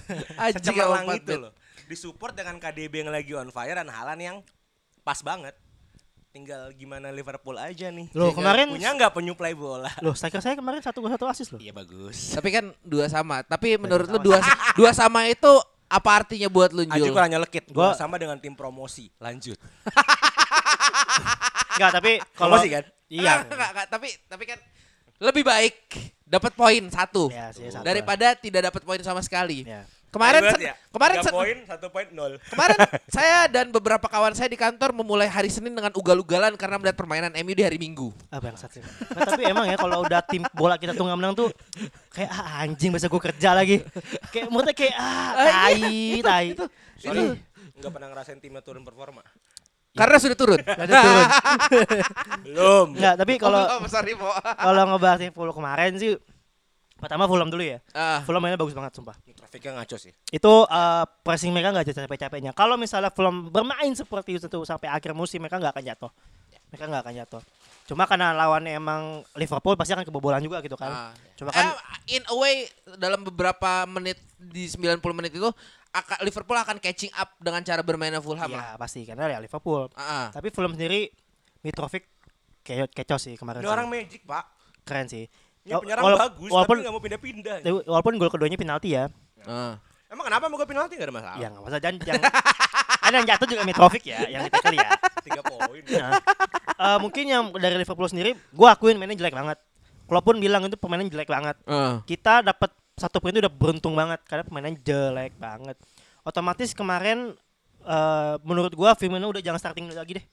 Secemerlang itu loh. Disupport dengan KDB yang lagi on fire dan Halan yang pas banget. Tinggal gimana Liverpool aja nih. Loh, kemarin- punya nggak penyuplai bola? Loh, striker saya kemarin satu gol satu asis loh. Iya bagus. Tapi kan dua sama. Tapi menurut lu dua dua sama itu apa artinya buat lu Jul? kurang nyelekit. Gua Gua- sama dengan tim promosi. Lanjut. Enggak, tapi kalau Promosi kan? Iya. Enggak, enggak, tapi tapi kan lebih baik dapat poin satu Iya sih, satu. daripada tidak dapat poin sama sekali. Ya. Kemarin Berat ya? kemarin Tiga poin, satu poin, nol. kemarin saya dan beberapa kawan saya di kantor memulai hari Senin dengan ugal-ugalan karena melihat permainan MU di hari Minggu. Ah bangsat sih. Nah, tapi emang ya kalau udah tim bola kita tuh nggak menang tuh kayak ah, anjing bisa gue kerja lagi. Kayak menurutnya kayak ah tai tai. Sorry. Enggak pernah ngerasain timnya turun performa. Karena sudah turun. Ada turun. Belum. Enggak, tapi kalau oh, sorry, Mo. kalau ngebahas Fulham kemarin sih pertama Fulham dulu ya. Ah, Fulham mainnya bagus banget sumpah. Trafiknya ngaco sih. Itu eh, pressing mereka nggak jatuh capek-capeknya. Kalau misalnya Fulham bermain seperti itu sampai akhir musim mereka nggak akan jatuh. Mereka nggak akan jatuh. Cuma karena lawannya emang Liverpool pasti akan kebobolan juga gitu ah. kan. Cuma kan Eh, in a way dalam beberapa menit di 90 menit itu aka- Liverpool akan catching up dengan cara bermainnya Fulham lah. ya pasti karena ya Liverpool. Ah, ah. Tapi Fulham sendiri Mitrovic kayak kecoh sih kemarin. Sih. orang magic, Pak. keren sih. Ini Wala- penyerang wala- bagus, walaupun tapi nggak mau pindah-pindah. walaupun gol keduanya penalti ya. Ah. Emang kenapa mau gue penalti nggak ada masalah? Ya nggak masalah dan yang ada yang jatuh juga Mitrovic ya, yang kita kali ya. Tiga poin. Nah, eh, mungkin yang dari Liverpool sendiri, gua akuin mainnya jelek banget. Walaupun bilang itu permainan jelek banget. Ah. Kita dapat satu poin itu udah beruntung banget karena permainan jelek banget. Otomatis kemarin eh, menurut gua Firmino udah jangan starting dulu lagi deh.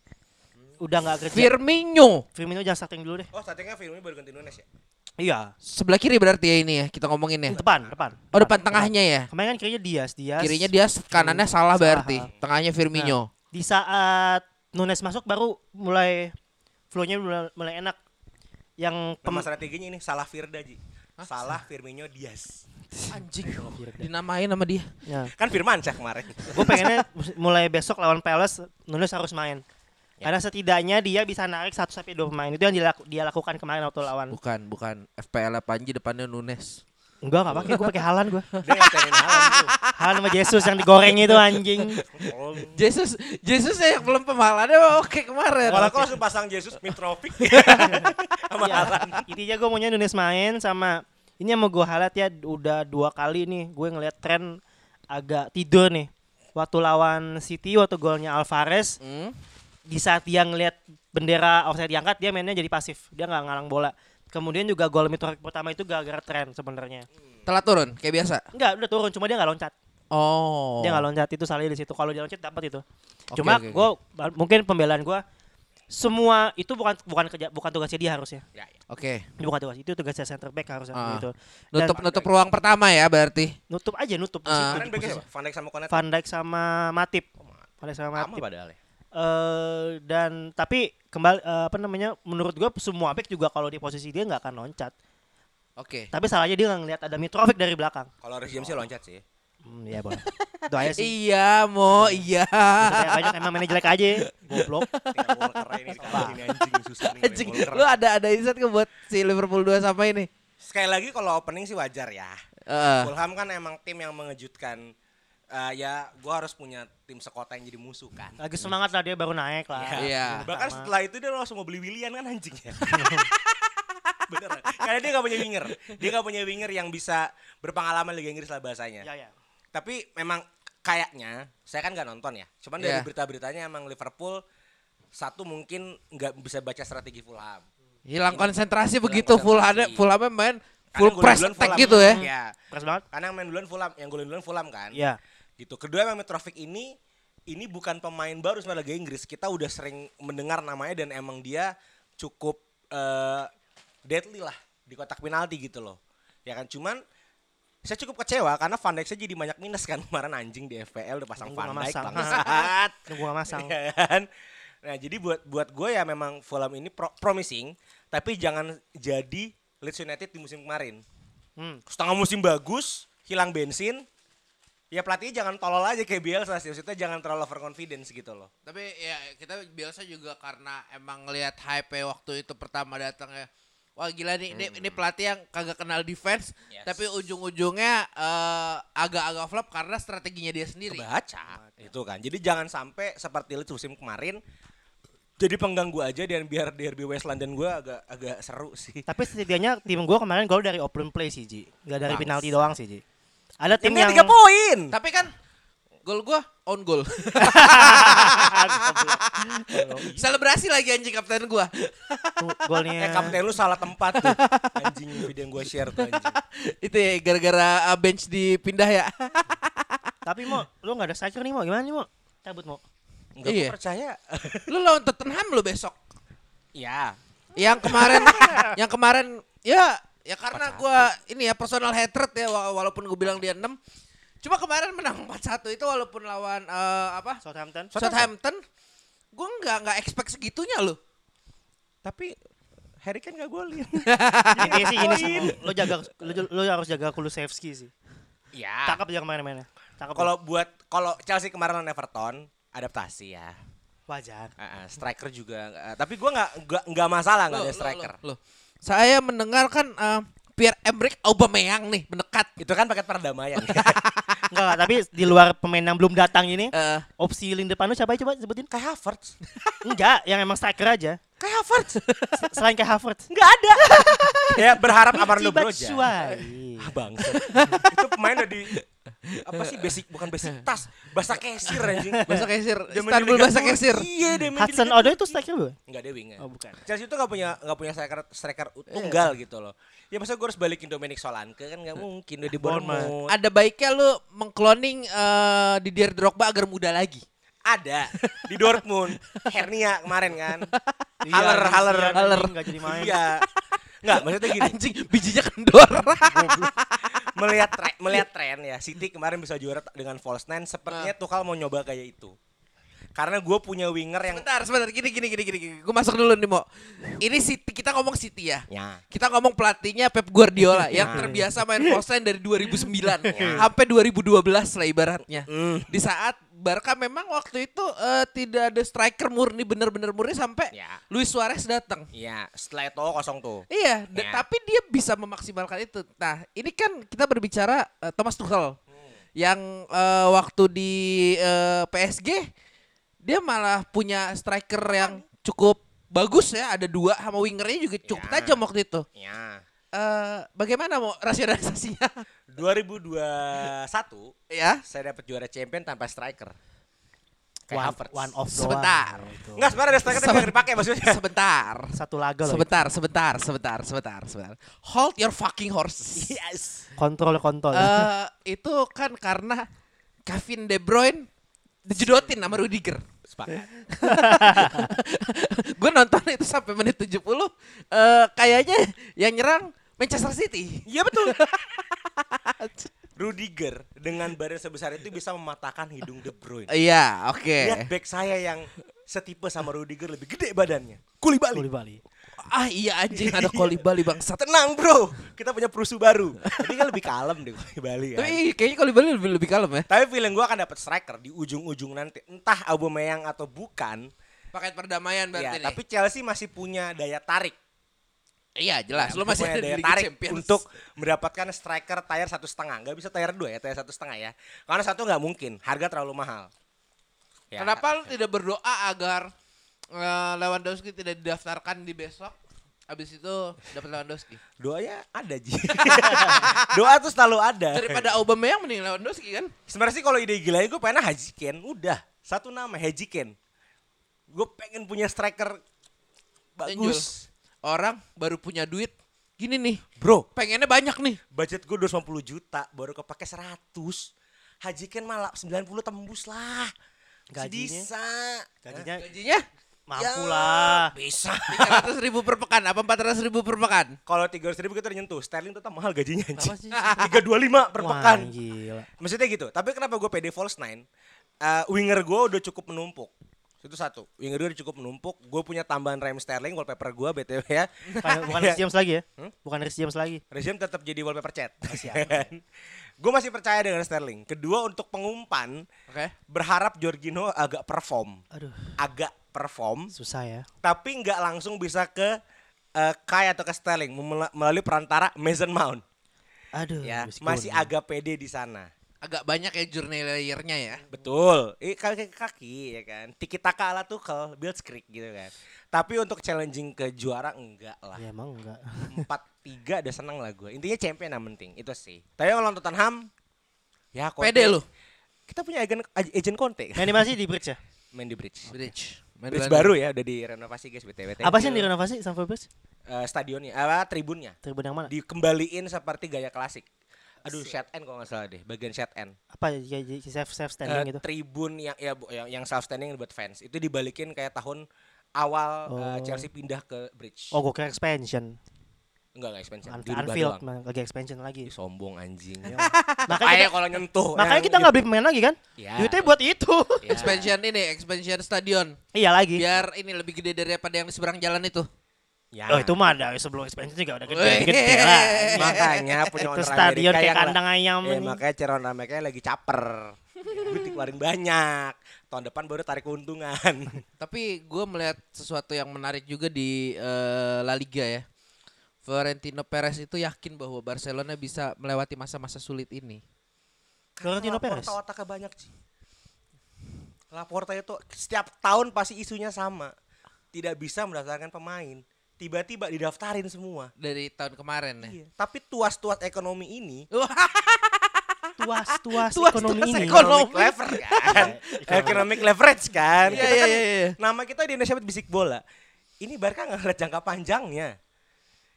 Udah nggak kerja. Firmino Firmino jangan starting dulu deh. Oh, startingnya filmnya baru ganti Nunes ya? Iya, sebelah kiri berarti ya ini ya kita ngomongin ya. depan, depan. Oh depan tengahnya ya. Kemarin kan kirinya Dias, Dias. Kirinya dia kanannya salah Salah. berarti. Tengahnya Firmino. Di saat Nunes masuk baru mulai flow-nya mulai, mulai enak. Yang pem- Nama strateginya ini salah Firda, Ji. Salah Firmino Diaz. Anjing. Dinamain sama dia. ya. Kan Firman Syah kemarin. gue pengennya mulai besok lawan Palace Nunes harus main karena setidaknya dia bisa narik 1 sampai 2 pemain itu yang dia, laku- dia lakukan kemarin waktu lawan Bukan, bukan. FPL Panji depannya Nunes. enggak enggak pakai gue pakai Halan gue. Halan sama Jesus yang digoreng itu anjing Oh, Jesus, Jesus yang belum pemahalannya mah oke kemarin. Malah kok langsung pasang Jesus Mitrovic sama ya, Haaland. intinya gue maunya Nunes main sama ini yang mau gue highlight ya udah dua kali nih gue ngeliat tren agak tidur nih waktu lawan City waktu golnya Alvarez Hmm? Di saat dia ngelihat bendera offside diangkat dia mainnya jadi pasif dia nggak ngalang bola kemudian juga gol Mitrovic pertama itu gara-gara tren sebenarnya Telat turun kayak biasa. Enggak, udah turun, cuma dia nggak loncat. Oh. Dia nggak loncat itu salahnya di situ. Kalau dia loncat dapat itu. Oke, cuma oke. gue mungkin pembelaan gue semua itu bukan bukan kerja bukan tugasnya dia harusnya. Ya, ya. Oke. Itu bukan tugas itu tugasnya center back harusnya Ah. gitu. Nutup nutup ruang pertama ya berarti. Nutup aja nutup di situ, siapa? Van Dijk sama Konate. Van Dijk sama Matip. Van Dijk sama Sama Matip. padahal ya. Eh dan tapi kembali eh, apa namanya menurut gue semua back juga kalau di posisi dia nggak akan loncat. Oke. Tapi salahnya dia nggak ngelihat ada Mitrovic dari belakang. Kalau James sih loncat sih. Hmm, iya boleh. Itu aja sih. Iya, Mo, iya. Maksudnya banyak emang mainnya jelek aja. Goblok. Anjing susah nih. Lu ada ada insight ke buat si Liverpool 2 sama ini? Sekali lagi kalau opening sih wajar ya. Heeh. Fulham kan emang tim yang mengejutkan. Eh, ya, gua harus punya tim sekota yang jadi musuh kan. Lagi semangat lah dia baru naik lah. Iya. Bahkan setelah itu dia langsung mau beli Willian kan anjing ya. Beneran. Karena dia gak punya winger. Dia gak punya winger yang bisa berpengalaman Liga Inggris lah bahasanya. Ya ya. Tapi memang kayaknya, saya kan gak nonton ya. Cuman dari Iya. berita-beritanya emang Liverpool satu mungkin nggak bisa baca strategi Fulham. Hilang konsentrasi Hilang begitu full apa main full press attack Fulham. gitu ya. Iya. Keras banget. Karena yang main duluan Fulham, yang golin duluan Fulham kan. Iya. Gitu. Kedua emang Mitrovic ini ini bukan pemain baru sebenarnya Liga Inggris. Kita udah sering mendengar namanya dan emang dia cukup eh, deadly lah di kotak penalti gitu loh. Ya kan cuman saya cukup kecewa karena Van Dijk saya jadi banyak minus kan kemarin anjing di FPL udah pasang Van Dijk masang. bangsat. Nunggu gak masang. Ya kan? Nah, jadi buat buat gue ya memang Fulham ini pro- promising, tapi jangan jadi Leeds United di musim kemarin. Hmm. Setengah musim bagus, hilang bensin. Ya pelatihnya jangan tolol aja kayak Bielsa sih. Maksudnya jangan terlalu overconfidence gitu loh. Tapi ya kita biasa juga karena emang ngelihat hype waktu itu pertama datang ya. Wah gila nih, ini, ini pelatih yang kagak kenal defense, Yes. tapi ujung-ujungnya eh, agak-agak flop karena strateginya dia sendiri. Kebaca. Itu kan. Jadi jangan sampai seperti Leeds musim kemarin jadi pengganggu aja dan biar derby West London gue agak agak seru sih. Tapi setidaknya tim gue kemarin gol dari open play sih Ji. Gak dari penalti doang sih Ji. Ada tim Timnya yang tiga poin. Tapi kan gol gua on goal. Selebrasi lagi anjing kapten gua. Golnya. Eh kapten lu salah tempat tuh. Anjing video yang gue share tuh anjing. Itu ya gara-gara uh, bench dipindah ya. Tapi mau lu gak ada striker nih mau gimana nih mau? Cabut mau. Enggak Iya. gua percaya. lu lawan Tottenham lu besok. ya. Yang kemarin yang kemarin ya ya karena gua ini ya personal hatred ya wa- walaupun gue bilang dia 6 cuma kemarin menang 4-1 itu walaupun lawan eh, apa Southampton. Southampton gue nggak nggak expect segitunya loh Tapi Harry Kane gak golin. Ini sih ini sih. Lu jaga lu, lu harus jaga Kulusevski sih. ya. Cakep dia kemarin mainnya. Cakep. Kalau buat kalau Chelsea kemarin lawan Everton adaptasi ya. wajar. Ah, ah, striker juga. ah, tapi gua nggak nggak nggak masalah nggak ada striker. loh, loh. Saya mendengarkan eh, Pierre Emerick Aubameyang nih mendekat Itu kan paket perdamaian. Enggak lah, tapi di luar pemain yang belum datang ini, Eh, opsi lini depan lu siapa coba sebutin? Kayak Havertz. Enggak, yang emang striker aja. Kayak Havertz. Selain kayak Havertz. Nggak ada. ya berharap Amarno Broja. Batshuayi. Ah, bangsa. itu pemain udah di apa sih basic bukan basic tas bahasa kesir anjing bahasa kesir di Istanbul bahasa kesir iya di Hudson Odoi itu striker bukan? Enggak dia winger. Oh, bukan. Chelsea itu gak punya gak punya striker striker tunggal gitu loh. Ya masa gue harus balikin Dominic Solanke kan gak mungkin udah di Bournemouth. ada baiknya lu mengkloning eh, Didier Drogba agar muda lagi Ada di Dortmund. Hernia kemarin kan. Iya, Haller iya, Haller. anjing, nggak jadi main. Iya. Enggak, maksudnya gini, anjing bijinya kendor. Melihat tre- melihat tren ya, City kemarin bisa juara dengan false nine, sepertinya Tuchel mau nyoba kayak itu. Karena gue punya winger yang sebentar sebentar gini gini gini gini, gini. gue masuk dulu nih mo ini City kita ngomong City ya ya. kita ngomong pelatihnya Pep Guardiola yang Ya. terbiasa main nine dari 2009 sampai 2012 lah ibaratnya Hmm. di saat Barca memang waktu itu eh, tidak ada striker murni bener-bener murni sampai Ya. Luis Suarez datang Iya, setelah itu kosong tuh. Iya, Ya. tapi dia bisa memaksimalkan itu. Nah, ini kan kita berbicara eh, Thomas Tuchel yang eh, waktu di eh, PSG dia malah punya striker yang cukup bagus ya, ada dua sama wingernya juga cukup Ya. tajam waktu itu. Ya. Eh, bagaimana mau rasionalisasinya? 2021 ya, saya dapat juara champion tanpa striker. Kayak One, Havertz. one off Sebentar. doang, gitu. Enggak, sebenarnya ada striker tapi dipakai maksudnya. sebentar. Satu laga loh. Sebentar, sebentar, sebentar, sebentar, sebentar. Hold your fucking horses. Yes. Kontrol kontrol. Eh, itu kan karena Kevin De Bruyne dijedotin sama Rudiger. Sepakat. Gue nonton itu sampai menit 70 eh kayaknya yang nyerang Manchester City. Iya betul. Rudiger dengan badan sebesar itu bisa mematahkan hidung De Bruyne. Iya, oke. Lihat back saya yang setipe sama Rudiger lebih gede badannya. Kuli Bali. Ah iya anjing ada Koli Bali bangsat. Tenang bro, kita punya perusuh baru. Tapi kan lebih kalem deh Koli Bali kan. Tapi kayaknya Koli Bali lebih lebih kalem ya. Tapi feeling gue akan dapat striker di ujung-ujung nanti. Entah Aubameyang atau bukan. Paket perdamaian Ya, berarti nih. tapi Chelsea masih punya daya tarik. Iya jelas, Ya, lu masih punya ada daya Liga tarik Champions. untuk mendapatkan striker tier satu setengah. Nggak bisa tier dua ya, tier satu setengah ya. Karena satu nggak mungkin, harga terlalu mahal. Ya, Kenapa lu tidak berdoa agar Lewandowski tidak didaftarkan di besok? Habis itu dapat Lewandowski. Doanya ada Ji. Doa tuh selalu ada. Daripada Aubameyang mending Lewandowski kan? Sebenarnya sih kalau ide gila gue pengen Haji Ken, udah satu nama Haji Ken. Gue pengen punya striker bagus. Orang baru punya duit gini nih. Bro, Pengennya banyak nih. budget gue 250 juta, baru kepake 100. Haji Ken malah 90 tembus lah. Gajinya? Bisa. Gajinya Gajinya mampu Ya, lah. Bisa. 300 ribu per pekan apa 400 ribu per pekan? Kalau 300 ribu kita udah nyentuh, Sterling tetap mahal gajinya. Apa sih? 325 per Wah, pekan. gila. Maksudnya gitu. Tapi kenapa gue pede false nine? Eh, winger gue udah cukup menumpuk. Itu satu. Winger gue udah cukup menumpuk. Gue punya tambahan Raheem Sterling wallpaper gue BTW ya. Bukan, bukan Rhys James lagi ya? Hmm? Bukan Rhys James lagi. Regime tetap jadi wallpaper chat. siap. gue masih percaya dengan Sterling. Kedua untuk pengumpan Oke. berharap Jorginho agak perform. Aduh, Agak perform susah ya. tapi nggak langsung bisa ke eh, Kai atau ke Sterling melalui perantara Mason Mount Aduh, ya masih nih. agak pede di sana Agak banyak ya journey layernya ya. Betul. Eh kaki ke kaki ya kan. Tiki taka ala Tuchel, build script gitu kan. Tapi untuk challenging ke juara enggak lah. Ya emang enggak. Empat tiga udah seneng lah gue. Intinya champion yang penting itu sih. Tapi kalau nonton Tottenham ya Conte. Pede lu. Kita punya agent agent Conte? Main di mana sih di bridge ya? main di bridge. Bridge. Main Bridge baru ya udah direnovasi guys BTW. Apa sih yang direnovasi Stamford Bridge? Eh, stadionnya, apa tribunnya Tribun yang mana? dikembaliin seperti gaya klasik. Aduh, shade end kalau nggak salah deh, bagian shade end. Apa ya jadi safe safe standing Eh, gitu? tribun yang ya yang, yang self standing buat fans itu dibalikin kayak tahun awal eh, Oh. Chelsea pindah ke bridge. Oh, gue kira expansion. Enggak enggak expansion. An- dirubah Anfield doang. lagi expansion lagi. Ih, sombong anjing. Makanya Makanya kita, kalau nyentuh. makanya yang kita nggak beli pemain lagi kan? Ya. Duitnya buat itu. Ya. Expansion ini, expansion stadion. iya lagi. Biar ini lebih gede daripada yang di seberang jalan itu. Ya. Oh itu mah dari sebelum expansion juga udah gede, gede lah. makanya punya itu owner stadion kayak kandang ayam ini. makanya Ceron Amerika lagi caper. Gue dikeluarin banyak. Tahun depan baru tarik keuntungan. Tapi gue melihat sesuatu yang menarik juga di eh, La Liga ya. Florentino Perez itu yakin bahwa Barcelona bisa melewati masa-masa sulit ini. Florentino Perez. Laporta otaknya banyak sih. Laporta itu setiap tahun pasti isunya sama. Tidak bisa mendaftarkan pemain. Tiba-tiba didaftarin semua. Dari tahun kemarin ya. Iya. Tapi tuas-tuas ekonomi ini Tuas tuas Tuas- ekonomi tuas ini. ekonomi. economic leverage kan. economic leverage kan. Iya, Kita iya, kan iya, iya. nama kita di Indonesia bisik bola. Ini Barca nggak ngeliat jangka panjangnya.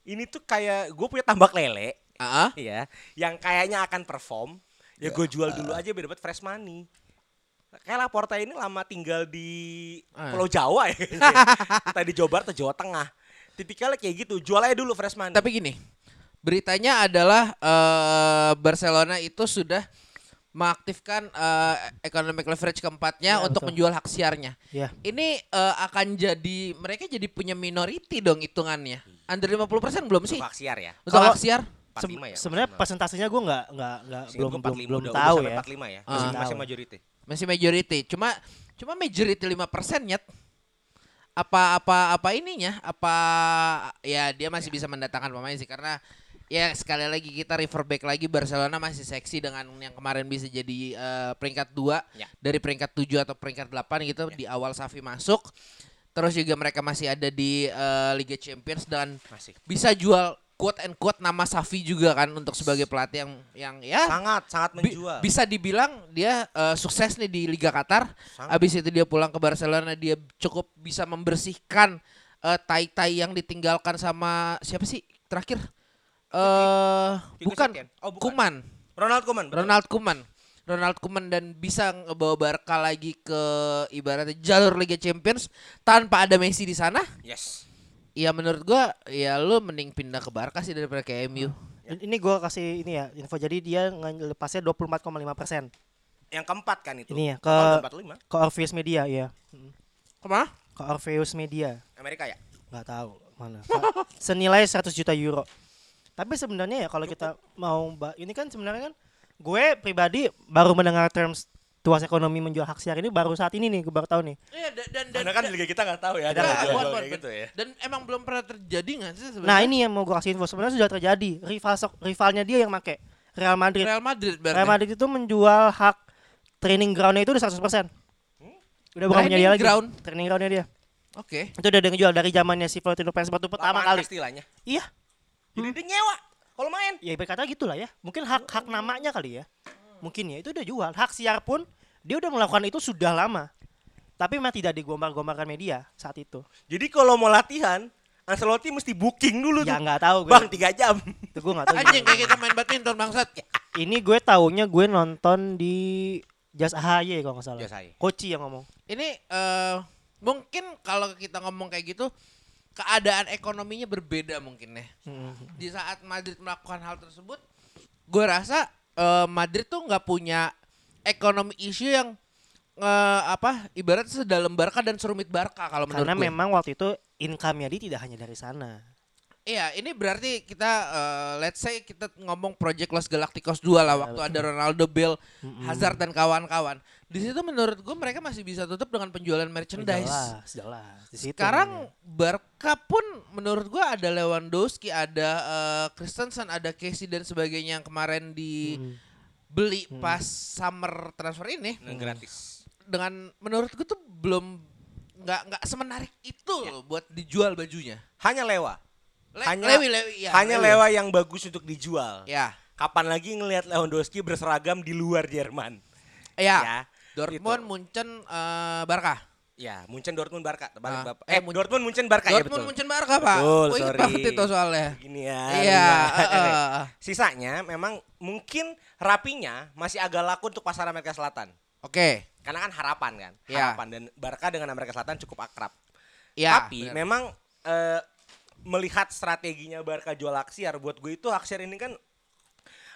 Ini tuh kayak gue punya tambak lele, Ah, ah. ya, yang kayaknya akan perform. Ya gue jual dulu aja biar dapat fresh money. Kayak Laporta ini lama tinggal di Ah. Pulau Jawa ya. Entah di Jawa Barat atau Jawa Tengah. Tipikalnya kayak gitu, jual aja dulu fresh money. Tapi gini, beritanya adalah eh, Barcelona itu sudah mengaktifkan eh, economic leverage keempatnya Ya, untuk betul. menjual hak siarnya. Ya. Ini eh, akan jadi mereka jadi punya minority dong hitungannya. Under 50% belum sih? Untuk Aksiar ya. Untuk Kalau- hak siar? 45 Se- ya. Sebenarnya persentasenya gue nggak nggak nggak belum belum 45, belum tahu ya. 45 ya. Masih, Belum masih majority. Masih majority. Cuma cuma majority 5% nyet. Apa apa apa ininya? Apa ya dia masih bisa mendatangkan pemain sih karena ya sekali lagi kita refer back lagi Barcelona masih seksi dengan yang kemarin bisa jadi eh, peringkat 2 Ya. dari peringkat 7 atau peringkat 8 gitu di awal Safi masuk. Terus juga mereka masih ada di eh, Liga Champions dan Masih. bisa jual quote and quote nama Safi juga kan untuk sebagai pelatih yang yang ya Sangat sangat Bi- menjual. bisa dibilang dia eh, sukses nih di Liga Qatar. Sangat. Habis itu dia pulang ke Barcelona, dia cukup bisa membersihkan eh, tai-tai yang ditinggalkan sama siapa sih terakhir? Eh Figo bukan. Oh, bukan. Kuman, Ronald betul. Ronald Kuman. Ronald Koeman dan bisa ngebawa Barca lagi ke ibaratnya jalur Liga Champions tanpa ada Messi di sana. Yes. Ya menurut gua ya lu mending pindah ke Barca sih daripada ke MU. Ini gue kasih ini ya info. Jadi dia ngelepasnya 24,5 persen. Yang keempat kan itu. Ini ya, ke- Oh, 45. Ke Orpheus Media ya. Ke mana? Ke Orpheus Media. Amerika ya. Nggak tahu. Mana? Senilai 100 juta euro. Tapi sebenarnya ya kalau kita mau ba- ini kan sebenarnya kan gue pribadi baru mendengar terms tuas ekonomi menjual hak siar ini baru saat ini nih gue baru tahu nih. Iya dan dan dan, Karena kan di liga kita nggak tahu ya ada Nggak, jual gitu ya. dan emang belum pernah terjadi nggak sih sebenarnya? Nah ini yang mau gue kasih info sebenarnya sudah terjadi rival sok- rivalnya dia yang make Real Madrid. Real Madrid berarti. Real Madrid itu menjual hak training groundnya itu udah 100%. Udah bukan punya dia Training lagi. ground? Training groundnya dia. Oke. Itu udah ada yang jual dari zamannya si Florentino Perez waktu pertama Lapangan kali. istilahnya. Iya. Jadi dia nyewa kalau main. Ya berkata gitulah ya. Mungkin hak hak namanya kali ya. Mungkin ya itu udah jual. Hak siar pun dia udah melakukan itu sudah lama. Tapi memang tidak digombar-gombarkan media saat itu. Jadi kalau mau latihan, Ancelotti mesti booking dulu Ya tuh. nggak tahu gue. Bang, tiga jam. Itu gue nggak tahu. Anjing kayak kita main badminton bangsat. Ini gue taunya gue nonton di Jas AHY kalau nggak salah. Jas AHY. Koci yang ngomong. Ini eh mungkin kalau kita ngomong kayak gitu keadaan ekonominya berbeda mungkin ya. Mm. Di saat Madrid melakukan hal tersebut, gue rasa eh, Madrid tuh nggak punya ekonomi isu yang eh, apa ibarat sedalam Barca dan serumit Barca kalau menurut Karena gue. memang waktu itu income-nya dia tidak hanya dari sana. Iya, ini berarti kita eh, let's say kita ngomong Project Los Galacticos 2 lah waktu ada Ronaldo, Bale, Hazard dan kawan-kawan. Di situ menurut gue mereka masih bisa tutup dengan penjualan merchandise. Jelas, jelas. Di situ Sekarang namanya. Barca pun menurut gua ada Lewandowski, ada eh, Christensen, ada Casey dan sebagainya yang kemarin dibeli pas summer transfer ini Dan gratis. dengan menurut gua tuh belum nggak nggak semenarik itu loh buat dijual bajunya. Hanya lewa. Le- Hanya- Lewi, Lewi, ya, Hanya Lewi. lewa yang bagus untuk dijual. Ya, Kapan lagi ngelihat Lewandowski berseragam di luar Jerman? ya. Ya, Dortmund, gitu. Munchen, eh, Barca. Ya, Munchen Dortmund Barca. Terbalik Ah, Bapak. eh, Eh, Mun- Dortmund Munchen Barca ya Dortmund, betul. Munchen, Barca pak. Betul, inget sorry. banget itu soalnya. Gini ya. Iya. eh. Sisanya memang mungkin rapinya masih agak laku untuk pasar Amerika Selatan. Oke. Karena kan harapan kan, Iya. harapan dan Barca dengan Amerika Selatan cukup akrab. Ya, Tapi benar. memang eh, melihat strateginya Barca jual Aksiar buat gue itu Aksiar ini kan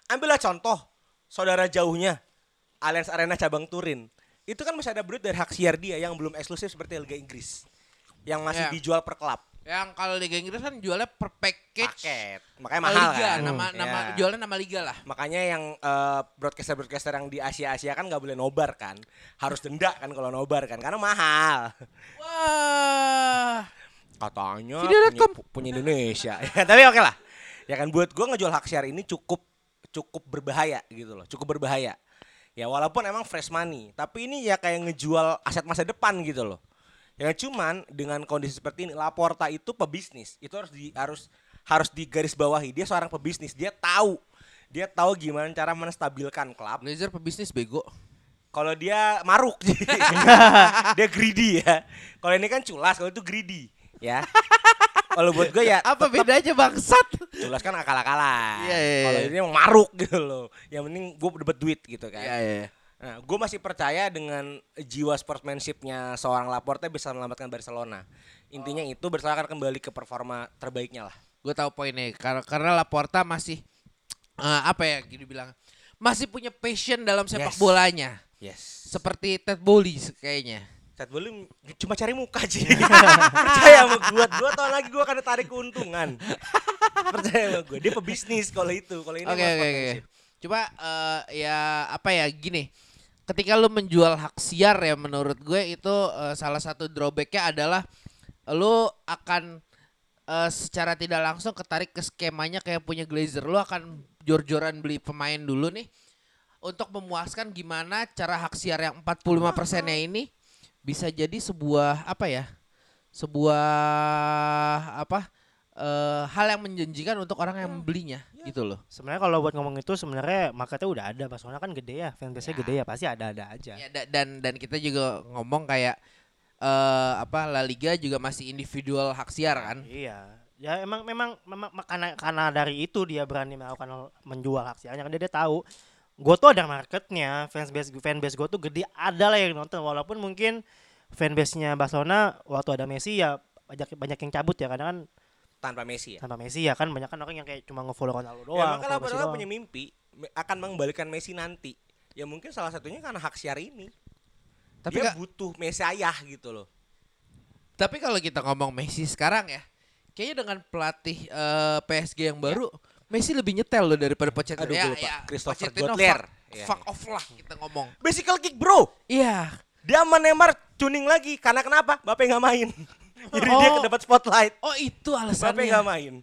ambillah contoh saudara jauhnya Allianz Arena cabang Turin. Itu kan masih ada duit dari hak siar dia yang belum eksklusif seperti Liga Inggris. Yang masih Ya. dijual per klub. Yang kalau Liga Inggris kan jualnya per package. Paket. Makanya mahal liga, kan. nama Ya. nama jualnya nama liga lah. Makanya yang eh, broadcaster-broadcaster yang di Asia-Asia kan nggak boleh nobar kan. Harus denda kan kalau nobar kan karena mahal. Wah. Katanya punya, punya Indonesia. Ya, tapi oke lah. Ya kan buat gua ngejual hak siar ini cukup cukup berbahaya gitu loh. Cukup berbahaya. Ya walaupun emang fresh money, tapi ini ya kayak ngejual aset masa depan gitu loh. Yang cuman dengan kondisi seperti ini Laporta itu pebisnis. Itu harus di harus harus digaris bawahi. Dia seorang pebisnis, dia tahu. Dia tahu gimana cara menstabilkan klub. Blazer pebisnis bego. Kalau dia maruk, dia greedy ya. Kalau ini kan culas, kalau itu greedy ya. Kalau buat gue ya Apa bedanya bangsat? culas kan akal-akalan. Iya, iya, Kalau iya. ini emang maruk gitu loh. Yang penting gue dapat duit gitu kan. Iya iya. Nah, gue masih percaya dengan jiwa sportsmanshipnya seorang Laporte bisa menyelamatkan Barcelona. Intinya itu Barcelona akan kembali ke performa terbaiknya lah. Gue tahu poinnya karena karena Laporta masih eh, apa ya gini bilang masih punya passion dalam sepak Yes. bolanya. Yes. Seperti Ted Bowley kayaknya. Ted Bowley cuma cari muka sih. Percaya sama gue, dua tahun lagi gue akan tarik keuntungan. Percaya sama gue, dia pebisnis kalau itu. Kalau ini Oke oke oke. Coba eh, ya apa ya gini. Ketika lu menjual hak siar ya menurut gue itu eh, salah satu drawbacknya adalah lu akan eh, secara tidak langsung ketarik ke skemanya kayak punya Glazer. Lu akan jor-joran beli pemain dulu nih untuk memuaskan gimana cara hak siar yang 45 persennya ini bisa jadi sebuah apa ya? Sebuah apa? eh, hal yang menjanjikan untuk orang yang membelinya gitu loh. Sebenarnya kalau buat ngomong itu sebenarnya marketnya udah ada, Barcelona kan gede ya, fanbase-nya Ya. gede ya, pasti ada-ada aja. Ya, da- dan dan kita juga ngomong kayak eh apa La Liga juga masih individual hak siar kan. Iya. Ya emang memang memang ma- karena karena dari itu dia berani melakukan menjual hak siarnya karena dia, dia tahu gue tuh ada marketnya fanbase fanbase gue tuh gede ada lah yang nonton walaupun mungkin fanbase-nya Barcelona waktu ada Messi ya banyak banyak yang cabut ya kadang kan tanpa Messi ya. tanpa Messi ya kan banyak kan orang yang kayak cuma nge-follow Ronaldo doang. ya makanya punya mimpi akan mengembalikan Messi nanti. Ya mungkin salah satunya karena hak siar ini. Tapi dia butuh Messi ayah gitu loh. tapi kalau kita ngomong Messi sekarang ya, Kayaknya dengan pelatih eh, PSG yang baru, Messi lebih nyetel loh daripada Pochettino. Aduh, ya, lupa. ya, Christopher Pochettino Gauthier. Fuck, Iya, fuck iya. off lah kita ngomong. Bicycle kick bro. Iya. Dia sama Neymar tuning lagi. Karena kenapa? Mbappe nggak main. Jadi dia Oh. dapat spotlight. Oh itu alasannya. nggak main.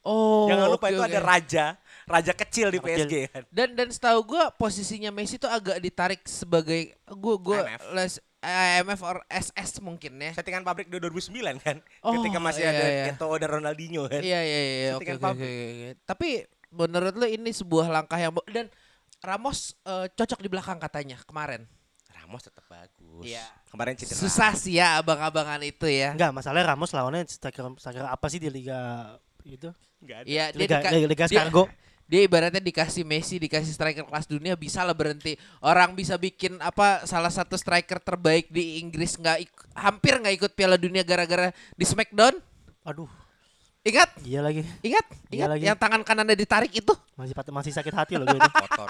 Oh. Jangan lupa oke, itu oke. ada raja. Raja kecil di. PSG kan. Dan dan setahu gua posisinya Messi tuh agak ditarik sebagai gua gua IMF. les IMF or SS mungkin ya. Settingan pabrik di 2009 kan. Oh, Ketika masih iya, ada iya. Eto'o dan Ronaldinho kan. Iya iya iya oke Settingan oke oke. pabrik. oke. Tapi menurut lu ini sebuah langkah yang dan Ramos eh, cocok di belakang katanya kemarin. Ramos tetap bagus. Iya. Kemarin cedera. Susah sih ya abang-abangan itu ya. Enggak, masalahnya Ramos lawannya striker striker apa sih di liga itu? Nggak ada. Iya, dia Liga, Liga, Liga dia- Skargo. Dia ibaratnya dikasih Messi, dikasih striker kelas dunia bisa lah berhenti. Orang bisa bikin apa salah satu striker terbaik di Inggris nggak ik- hampir nggak ikut Piala Dunia gara-gara di Smackdown. Aduh, Ingat? iya lagi. Ingat? Iya Ingat lagi. yang tangan kanannya ditarik itu? Masih masih sakit hati loh gue. Kotor.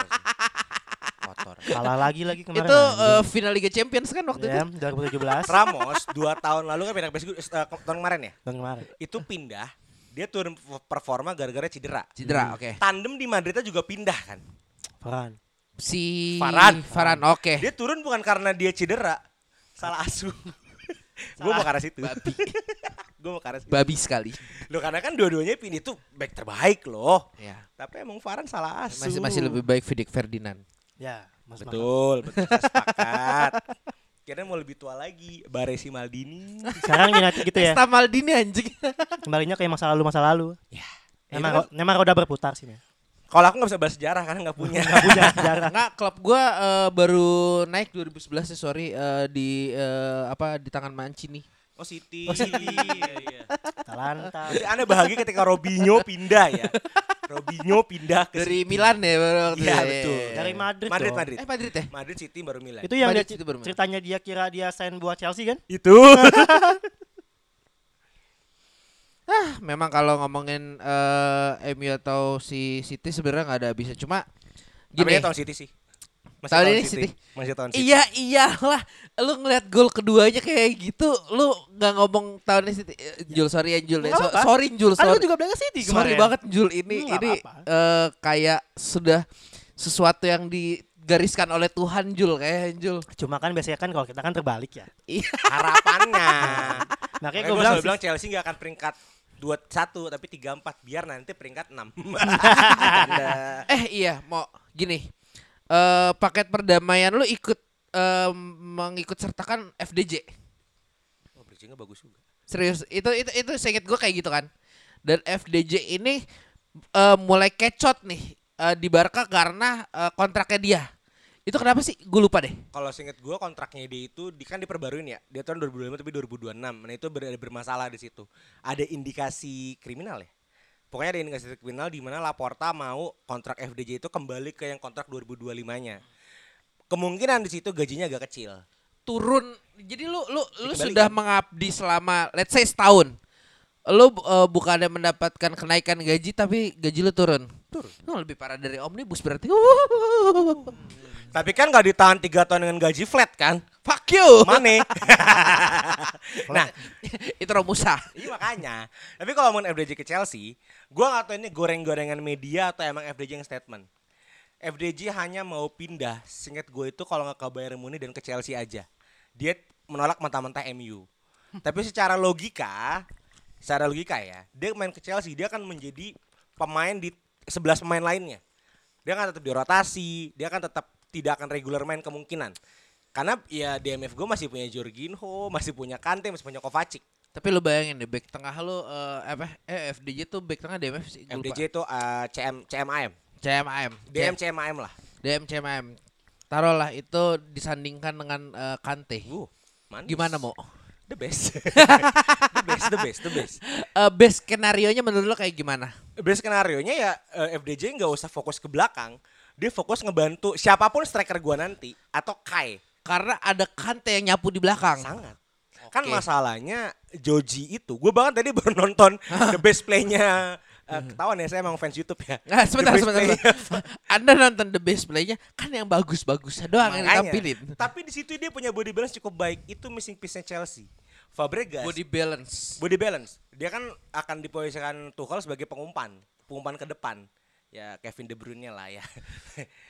Kotor. Kalah lagi lagi kemarin. itu anjing. final Liga Champions kan waktu ya, itu? 2017. Ramos dua tahun lalu kan pindah ke PSG eh, tahun kemarin ya. Tahun kemarin. Itu pindah. Dia turun performa gara-gara cedera. Cedera, oke. Tandem di Madridnya juga pindah kan. Farhan. Si Varane. Varane, oke. Dia turun bukan karena dia cedera. Salah asuh. gue mau ke arah situ. Babi. gue mau ke arah situ. Babi sekali. Loh karena kan dua-duanya pindah itu back terbaik loh. Ya. Tapi emang Farhan salah asuh. Masih masih lebih baik Vidic Ferdinand. Ya, Mas. Betul, betul sepakat. Kira mau lebih tua lagi, Baresi Maldini. Sekarang United gitu ya. Esta Maldini anjing. Kembalinya kayak masa lalu masa lalu. Ya. Memang memang roda berputar sih. Kalau aku nggak bisa bahas sejarah karena nggak punya. Nggak punya sejarah. Enggak, klub gua eh, baru naik 2011 ya, sorry eh, di eh, apa di tangan Mancini. Oh City. Oh City. iya, iya. Atalanta. Jadi Anda bahagia ketika Robinho pindah ya. Robinho pindah ke Dari City. Milan ya baru waktu Iya, itu. betul. Dari Madrid. Madrid, dong. Madrid. Eh Madrid ya? Madrid City baru Milan. Itu yang Madrid dia, baru main. ceritanya dia kira dia sign buat Chelsea kan? Itu. Ah, memang kalau ngomongin eh MU atau si City sebenarnya nggak ada habisnya. Cuma Gini. gini. tahun City sih. Masih Tahun tahun ini City. Masih tahun City. Iya iyalah, lu ngeliat gol keduanya kayak gitu, lu nggak ngomong tahun ini City. Eh, Jul sorry ya Jul, ya. So- sorry Jul, Kan sorry. juga bilang City Sorry kemarin. banget Jul ini Nggak ini apa-apa. eh, kayak sudah sesuatu yang digariskan oleh Tuhan Jul kayak Jul. Cuma kan biasanya kan kalau kita kan terbalik ya. Iya. Harapannya. Makanya gue gue bilang, bilang Chelsea nggak akan peringkat 21 tapi 34 biar nanti peringkat 6. Eh iya, mau gini. Eh paket perdamaian lu ikut eh, mengikut sertakan FDJ. oh, bridgingnya bagus juga. Serius, itu itu itu seinget gue kayak gitu kan. Dan FDJ ini eh, mulai kecot nih eh, di Barca karena eh, kontraknya dia. Itu kenapa sih? Gue lupa deh. Kalau seinget gue kontraknya dia itu di, kan diperbaruin ya. Dia tahun 2025 tapi 2026. Nah itu ber, bermasalah di situ. Ada indikasi kriminal ya. Pokoknya ada indikasi kriminal di mana Laporta mau kontrak FDJ itu kembali ke yang kontrak 2025-nya. Kemungkinan di situ gajinya agak kecil. Turun. Jadi lu lu lu sudah mengabdi selama let's say setahun. Lu eh, bukannya mendapatkan kenaikan gaji tapi gaji lu turun. Turun. Oh, lebih parah dari omnibus berarti. Tapi kan nggak ditahan tiga tahun dengan gaji flat kan? Fuck you. Mane. nah, itu Romusa. Iya makanya. Tapi kalau ngomongin FDJ ke Chelsea, gua nggak tahu ini goreng-gorengan media atau emang FDJ yang statement. FDJ hanya mau pindah, singkat gue itu kalau nggak ke Bayern Munich dan ke Chelsea aja. Dia menolak mentah-mentah MU. Tapi secara logika, secara logika ya, dia main ke Chelsea, dia akan menjadi pemain di 11 pemain lainnya. Dia akan tetap dirotasi, dia akan tetap tidak akan regular main kemungkinan. Karena ya DMF gue masih punya Jorginho, masih punya Kante, masih punya Kovacic. Tapi lu bayangin deh back tengah lu eh, apa eh FDJ tuh back tengah DMF sih. FDJ itu uh, CM CMAM. CMAM. DM CMAM lah. DM CMAM. Taruhlah itu disandingkan dengan eh, Kante. Uh, manis. Gimana mau? The best. the best, the best, the best. Eh best skenario nya menurut lo kayak gimana? Best skenario nya ya eh, FDJ nggak usah fokus ke belakang. Dia fokus ngebantu siapa pun striker gua nanti atau Kai. Karena ada Kante yang nyapu di belakang. Sangat. Kan Oke. masalahnya Joji itu, gue banget tadi baru nonton the best play-nya. eh, ketahuan ya saya emang fans YouTube ya. Nah, sebentar, sebentar, sebentar. Anda nonton the best play-nya kan yang bagus-bagus doang yang Makanya. ditampilin. Tapi di situ dia punya body balance cukup baik. Itu missing piece-nya Chelsea. Fabregas Body balance. body balance. Dia kan akan diposisikan Tuchel sebagai pengumpan, pengumpan ke depan. Ya Kevin De Bruyne lah ya.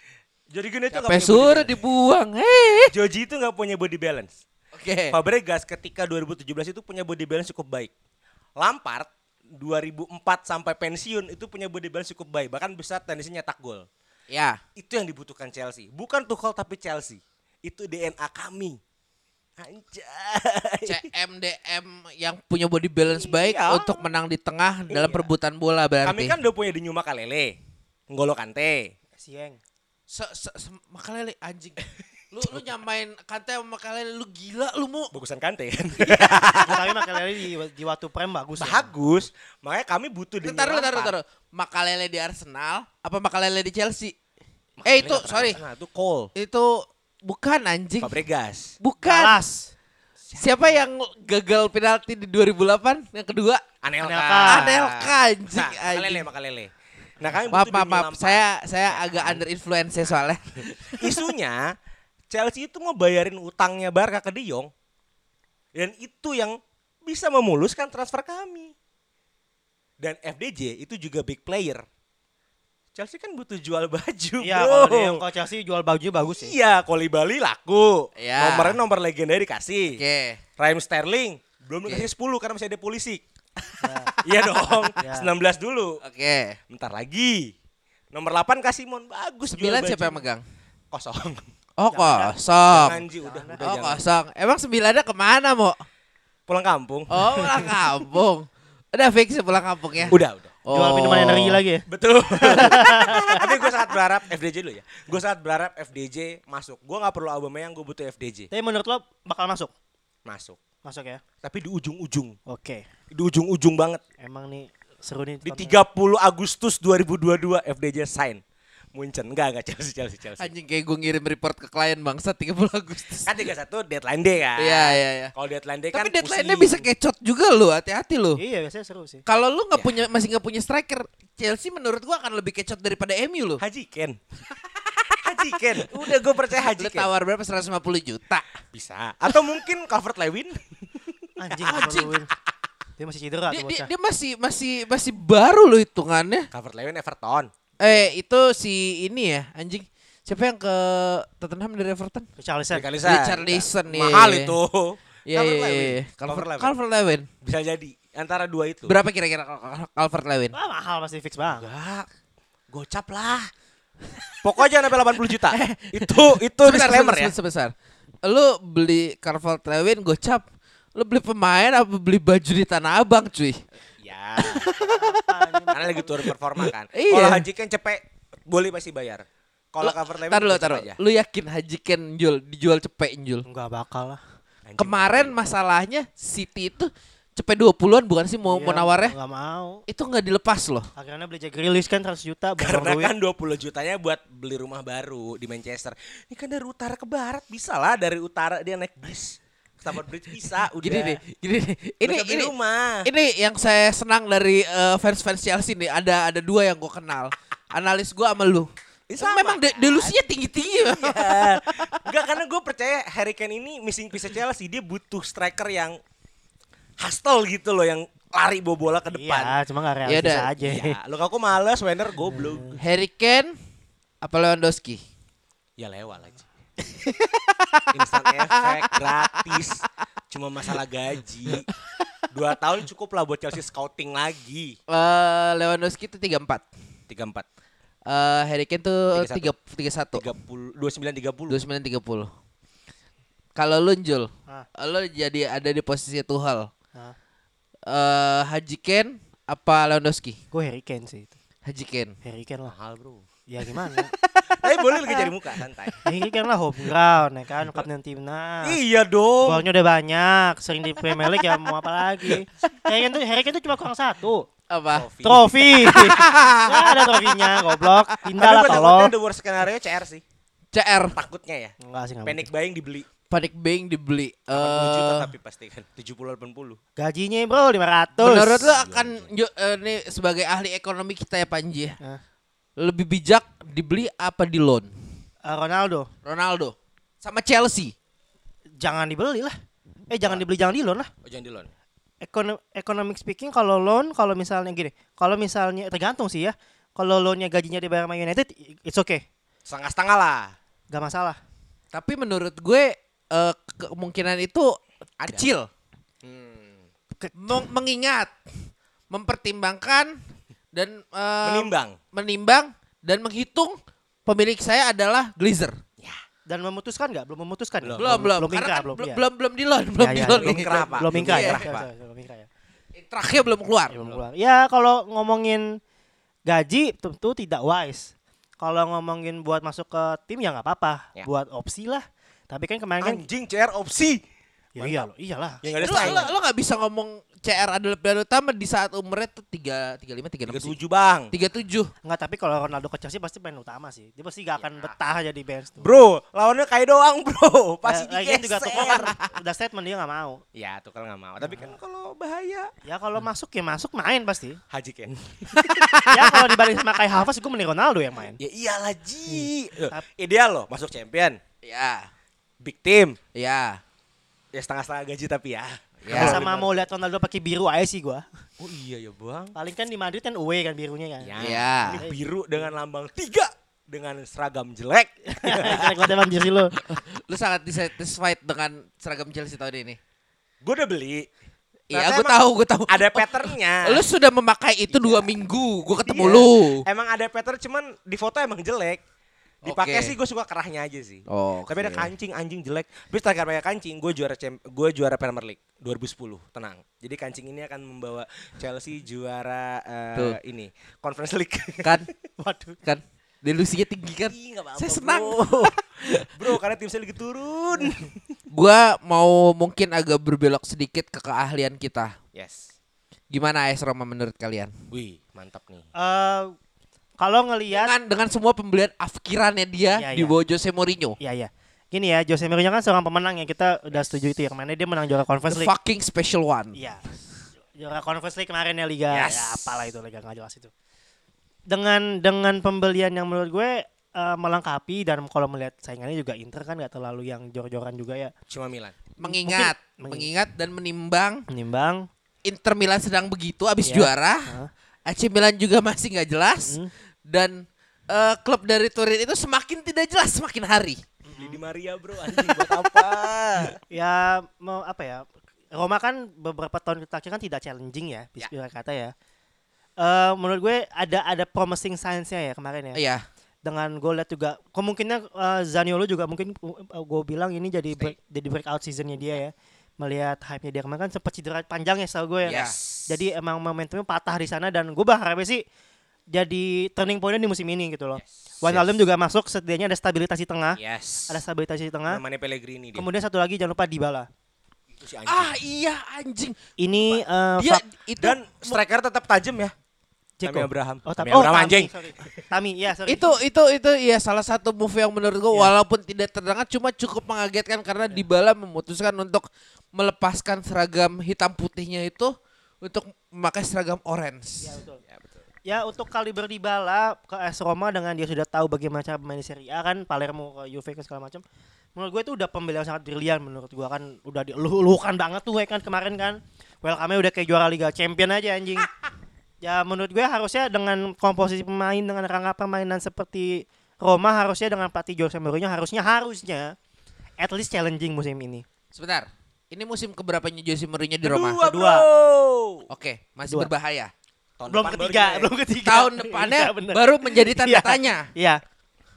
Jadi gini tuh Sampai suruh dibuang. Hei. Joji itu nggak punya body balance. Oke. Fabregas ketika 2017 itu punya body balance cukup baik. Lampard 2004 sampai pensiun itu punya body balance cukup baik, bahkan bisa tendensinya nyetak gol. Ya. Itu yang dibutuhkan Chelsea. Bukan Tuchel tapi Chelsea. Itu DNA kami. Anjay. CMDM yang punya body balance baik Iya. untuk menang di tengah dalam Iya. perebutan bola berarti. Kami kan udah punya Denyu Makalele, Ngolo Kante. Sieng. Se, se, se Makalele anjing. Lu lu nyamain kante sama Makalele lu gila lu mau. Bagusan Kante kan. Nah, tapi Makelele di, di waktu prem bagus. ya. Bagus. Makanya kami butuh Denyu Taruh taruh taruh. Makalele di Arsenal apa Makalele di Chelsea? Eh itu Makalele nggak sorry. pernah, itu Cole. Itu bukan anjing. Fabregas. Bukan. Kalas. Siapa yang gagal penalti di 2008 yang kedua? Anelka. Anelka. Anelka anjing. Nah, Makalele. Makalele. Nah, kami Maaf maaf maaf. Saya saya agak under influence ya soalnya. isunya Chelsea itu mau bayarin utangnya Barca ke De Jong. Dan itu yang bisa memuluskan transfer kami. Dan FDJ itu juga big player. Chelsea kan butuh jual baju, Iya, bro. kalau yang kalau Chelsea jual baju bagus sih. Iya, Kolibali laku. Iya. Nomornya nomor legenda dikasih. Oke. Raheem Sterling belum Oke. dikasih 10 karena masih ada polisi. Iya dong, Ya. 19 dulu. Oke. Bentar lagi. Nomor 8 kasih Mon bagus jual Sembilan siapa baju. yang megang? Kosong. Oh kosong. Jangan Ji, udah, udah Oh jangan. kosong. Emang sembilannya ke mana mau? Pulang kampung. Oh pulang kampung. Udah fix ya pulang kampung ya. Udah, udah. Jual minuman energi lagi ya. Betul. Tapi gue sangat berharap FDJ dulu ya. Gue sangat berharap FDJ masuk. Gue nggak perlu Aubameyang, gue butuh FDJ Tapi menurut lo bakal masuk? masuk. Masuk ya. Tapi di ujung-ujung, Oke. Di ujung-ujung banget. Emang nih seru nih. Di tonton. 30 Agustus 2022 FDJ sign. Munchen enggak enggak Chelsea Chelsea Chelsea. Anjing kayak gue ngirim report ke klien bangsa 30 Agustus. Kan 31 deadline day kan. Iya iya iya. Kalau deadline day kan Tapi deadline-nya pusing. bisa kecot juga lo, hati-hati lo. Iya biasanya seru sih. Kalau lu nggak Ya. punya masih nggak punya striker, Chelsea menurut gua akan lebih kecot daripada MU lo. Haji Ken. Haji Ken. Udah gue percaya Haji Lu Ken. tawar berapa? 150 juta. Bisa. Atau mungkin Calvert Lewin. Anjing, Anjing. Calvert-Lewin. Dia masih cedera Dia, tuh dia, dia masih masih masih baru lo hitungannya. Calvert Lewin Everton. Eh itu si ini ya anjing. Siapa yang ke Tottenham dari Everton? Richarlison. Richarlison. Richarlison, iya. Mahal itu. Iya Calvert iya Lewin. iya. Calvert Lewin. Calvert Lewin. Bisa jadi antara dua itu. Berapa kira-kira Cal- Calvert Lewin? Ah, mahal pasti fix banget. Enggak. Gocap lah. Pokoknya sampai 80 juta. itu itu Sebentar, disclaimer sebentar, ya. sebentar. Lu beli Calvert Lewin gocap. Lu beli pemain apa beli baju di Tanah Abang, cuy? Ya. Karena lagi turun performa kan. Iya. Kalau Haji kan cepet boleh pasti bayar. Kalau cover Lewin Taruh taruh. Lu yakin Haji Ken jual dijual cepet Jul? Enggak bakal lah. Anjing, Kemarin masalahnya City itu cepet 20-an bukan sih mau mau Iya, nawarnya? Enggak mau. Itu nggak dilepas loh. Akhirnya beli Jack Grealish kan 100 juta Karena duit. kan 20 jutanya buat beli rumah baru di Manchester. Ini kan dari utara ke barat bisa lah dari utara dia naik bis. Stamford Bridge bisa udah. Gini nih, gini nih. Ini Mereka ini rumah. ini yang saya senang dari eh, fans-fans Chelsea nih. Ada ada dua yang gue kenal. Analis gue sama lu. Eh, sama Memang de- kan? delusinya tinggi-tinggi. Iya. Enggak karena gue percaya Harry Kane ini missing piece Chelsea dia butuh striker yang hustle gitu loh yang lari bawa bola ke depan. Iya, cuma enggak Iya realistis dah. aja. Iya, Lukaku males, Werner goblok. Harry Kane apa Lewandowski? Ya lewat aja. Instant efek gratis. Cuma masalah gaji. Dua tahun cukup lah buat Chelsea scouting lagi. Eh Lewandowski itu 34. 34 Eh Harry Kane tuh 31. 3 31. 30 29 30. 29 30. Kalau lu Jul, Ah. lu jadi ada di posisi Tuchel. Ah. Eh Haji Kane apa Lewandowski? Gue Harry Kane sih itu. Haji Kane. Harry Kane lah. Mahal, Bro. Ya gimana? Tapi boleh lagi cari muka santai. Harry Kane lah home ground ya kan, kapten timnas. iya dong. Golnya udah banyak, sering di Premier League ya mau apa lagi. Harry Kane tuh, Harry Kane tuh cuma kurang satu. Apa? Trofi. Gak ada trofinya, goblok. Pindah Tapi lah tolong. takutnya the worst skenario CR sih. CR. Takutnya ya. Enggak sih, enggak Panic buying dibeli. Panic buying dibeli. 80 juta Eh tapi pasti kan. 70 80. Gajinya bro 500. menurut lu akan Ju- eh, nih sebagai ahli ekonomi kita ya Panji ya. Hah? Lebih bijak dibeli apa di loan? Eh, Ronaldo Ronaldo sama Chelsea. jangan dibeli lah. Eh jangan dibeli jangan di loan lah. Oh, jangan di loan. Ekono economic speaking kalau loan kalau misalnya gini, kalau misalnya tergantung sih ya. Kalau loannya gajinya dibayar sama United, it's okay, Setengah-setengah lah. gak masalah. Tapi menurut gue eh, kemungkinan itu kecil. Hmm. Meng- mengingat, mempertimbangkan dan eh, Menimbang. menimbang dan menghitung pemilik saya adalah Glazer. Dan memutuskan nggak? Belum memutuskan. ya? Belum, belum. belum kan belum. belum, iya. belum, belum di loan, belum Ya, di ya, loan. belum ingkrah, Pak. Belum ingkrah Iya. ya. Pak. Belum ingkrah ya. Terakhir belum keluar. Ya, belum keluar. Ya kalau ngomongin gaji tentu tidak wise. Kalau ngomongin buat masuk ke tim ya nggak apa-apa, Ya. buat opsi lah. Tapi kan kemarin kan Anjing CR opsi. ya iya iyalah. Ya enggak ada Lo, lo, lo gak bisa ngomong CR adalah pilihan utama di saat umurnya tuh 3, 35, 36, 37 bang. 37. Enggak, tapi kalau Ronaldo ke Chelsea pasti main utama sih. Dia pasti gak akan betah jadi bench tuh. Bro, lawannya kayak doang bro. Pasti Ya, juga Tuchel kan udah statement dia nggak mau. Ya tuh kalau nggak mau. Tapi kan kalau bahaya. Ya kalau masuk ya masuk main pasti. Haji Ken. ya kalau dibanding sama Kai Havertz gue mending Ronaldo yang main. ya iyalah Ji. Eh, Tap- Ideal loh masuk champion. Ya, Big team. ya. Ya setengah-setengah gaji tapi ya. Ya. Kalau sama mau lihat Ronaldo pakai biru aja sih gua. Oh iya ya bang. Paling kan di Madrid kan away kan birunya kan. Ya. Ya. Ini biru dengan lambang tiga. Dengan seragam jelek. Jelek banget emang jersey lu. Lu sangat dissatisfied dengan seragam Chelsea tahun ini. gue udah beli. Iya, gue tahu, gue tahu. Ada patternnya. Lu sudah memakai itu dua minggu. Gue ketemu Iya. lu. Emang ada pattern cuman di foto emang jelek. Dipakai Oke. sih gue suka kerahnya aja sih. Oh, Tapi ada kancing anjing jelek. Terus terakhir pakai kancing, gue juara gue juara Premier League 2010. Tenang. Jadi kancing ini akan membawa Chelsea juara eh, Tuh. ini Conference League. Kan, Waduh. kan. Delusinya tinggi kan. Ih, nggak apa-apa, Saya senang. Bro. bro, karena tim saya lagi turun. Gua mau mungkin agak berbelok sedikit ke keahlian kita. yes. Gimana AS Roma menurut kalian? Wih, mantap nih. Eh, kalau ngelihat Dengan dengan semua pembelian afkirannya dia Iya, di iya. bawah Jose Mourinho. ya ya. Gini ya, Jose Mourinho kan seorang pemenang ya. Kita udah setuju itu ya. Ke mana dia menang juara Conference The League. fucking special one. Iya. Juara Conference League kemarin ya Liga. Yes. Ya apalah itu Liga nggak jelas itu. Dengan dengan pembelian yang menurut gue eh, melengkapi dan kalau melihat saingannya juga Inter kan nggak terlalu yang jor-joran juga ya. Cuma Milan. Mengingat, Mungkin- mengingat dan menimbang Menimbang Inter Milan sedang begitu abis Iya. juara. Hah? AC Milan juga masih nggak jelas Hmm. Dan eh, klub dari Turin itu semakin tidak jelas semakin hari. Beli di Maria, Bro. Anjing buat apa? ya mau apa ya Roma kan beberapa tahun terakhir kan tidak challenging ya bisa kata ya Eh menurut gue ada ada promising signs-nya ya kemarin ya Iya. dengan gue lihat juga kemungkinan eh, Zaniolo juga mungkin uh, gue bilang ini jadi break, jadi breakout seasonnya dia ya melihat hype-nya dia kemarin kan sempat cedera panjang ya setahu gue ya Yes. jadi emang momentumnya patah di sana dan gue berharapnya sih jadi turning point di musim ini gitu loh Wijnaldum juga masuk setidaknya ada stabilitas di tengah yes. ada stabilitas di tengah Namanya Pellegrini dia. kemudian satu lagi jangan lupa Dybala Itu si anjing. Ah iya anjing. ini eh, Dia itu Dan striker tetap tajam ya. Ceko. Tammy Abraham. Oh, Tami, oh, Abraham Tami, anjing. sorry. Tami, ya sorry. itu itu itu ya salah satu move yang menurut gue Iya. walaupun tidak terdengar cuma cukup mengagetkan karena Dybala memutuskan untuk melepaskan seragam hitam putihnya itu untuk memakai seragam orange. Ya, betul. Ya untuk kaliber Dybala ke AS Roma dengan dia sudah tahu bagaimana cara bermain di Serie A kan Palermo ke Juve ke segala macam. Menurut gue itu udah pembelian sangat brilian menurut gue kan udah diluh-luhkan banget tuh kan kemarin kan. Welcome-nya udah kayak juara Liga Champion aja anjing. ya menurut gue harusnya dengan komposisi pemain dengan rangka permainan seperti Roma harusnya dengan pelatih Jose Mourinho harusnya harusnya at least challenging musim ini. Sebentar. Ini musim keberapanya Jose Mourinho di Roma? Kedua, Kedua. bro. Oke, masih Kedua. berbahaya. Tahun belum depan ketiga, jelek. belum ketiga. Tahun depannya Iya, bener. baru menjadi tanda Iya. tanya. Iya.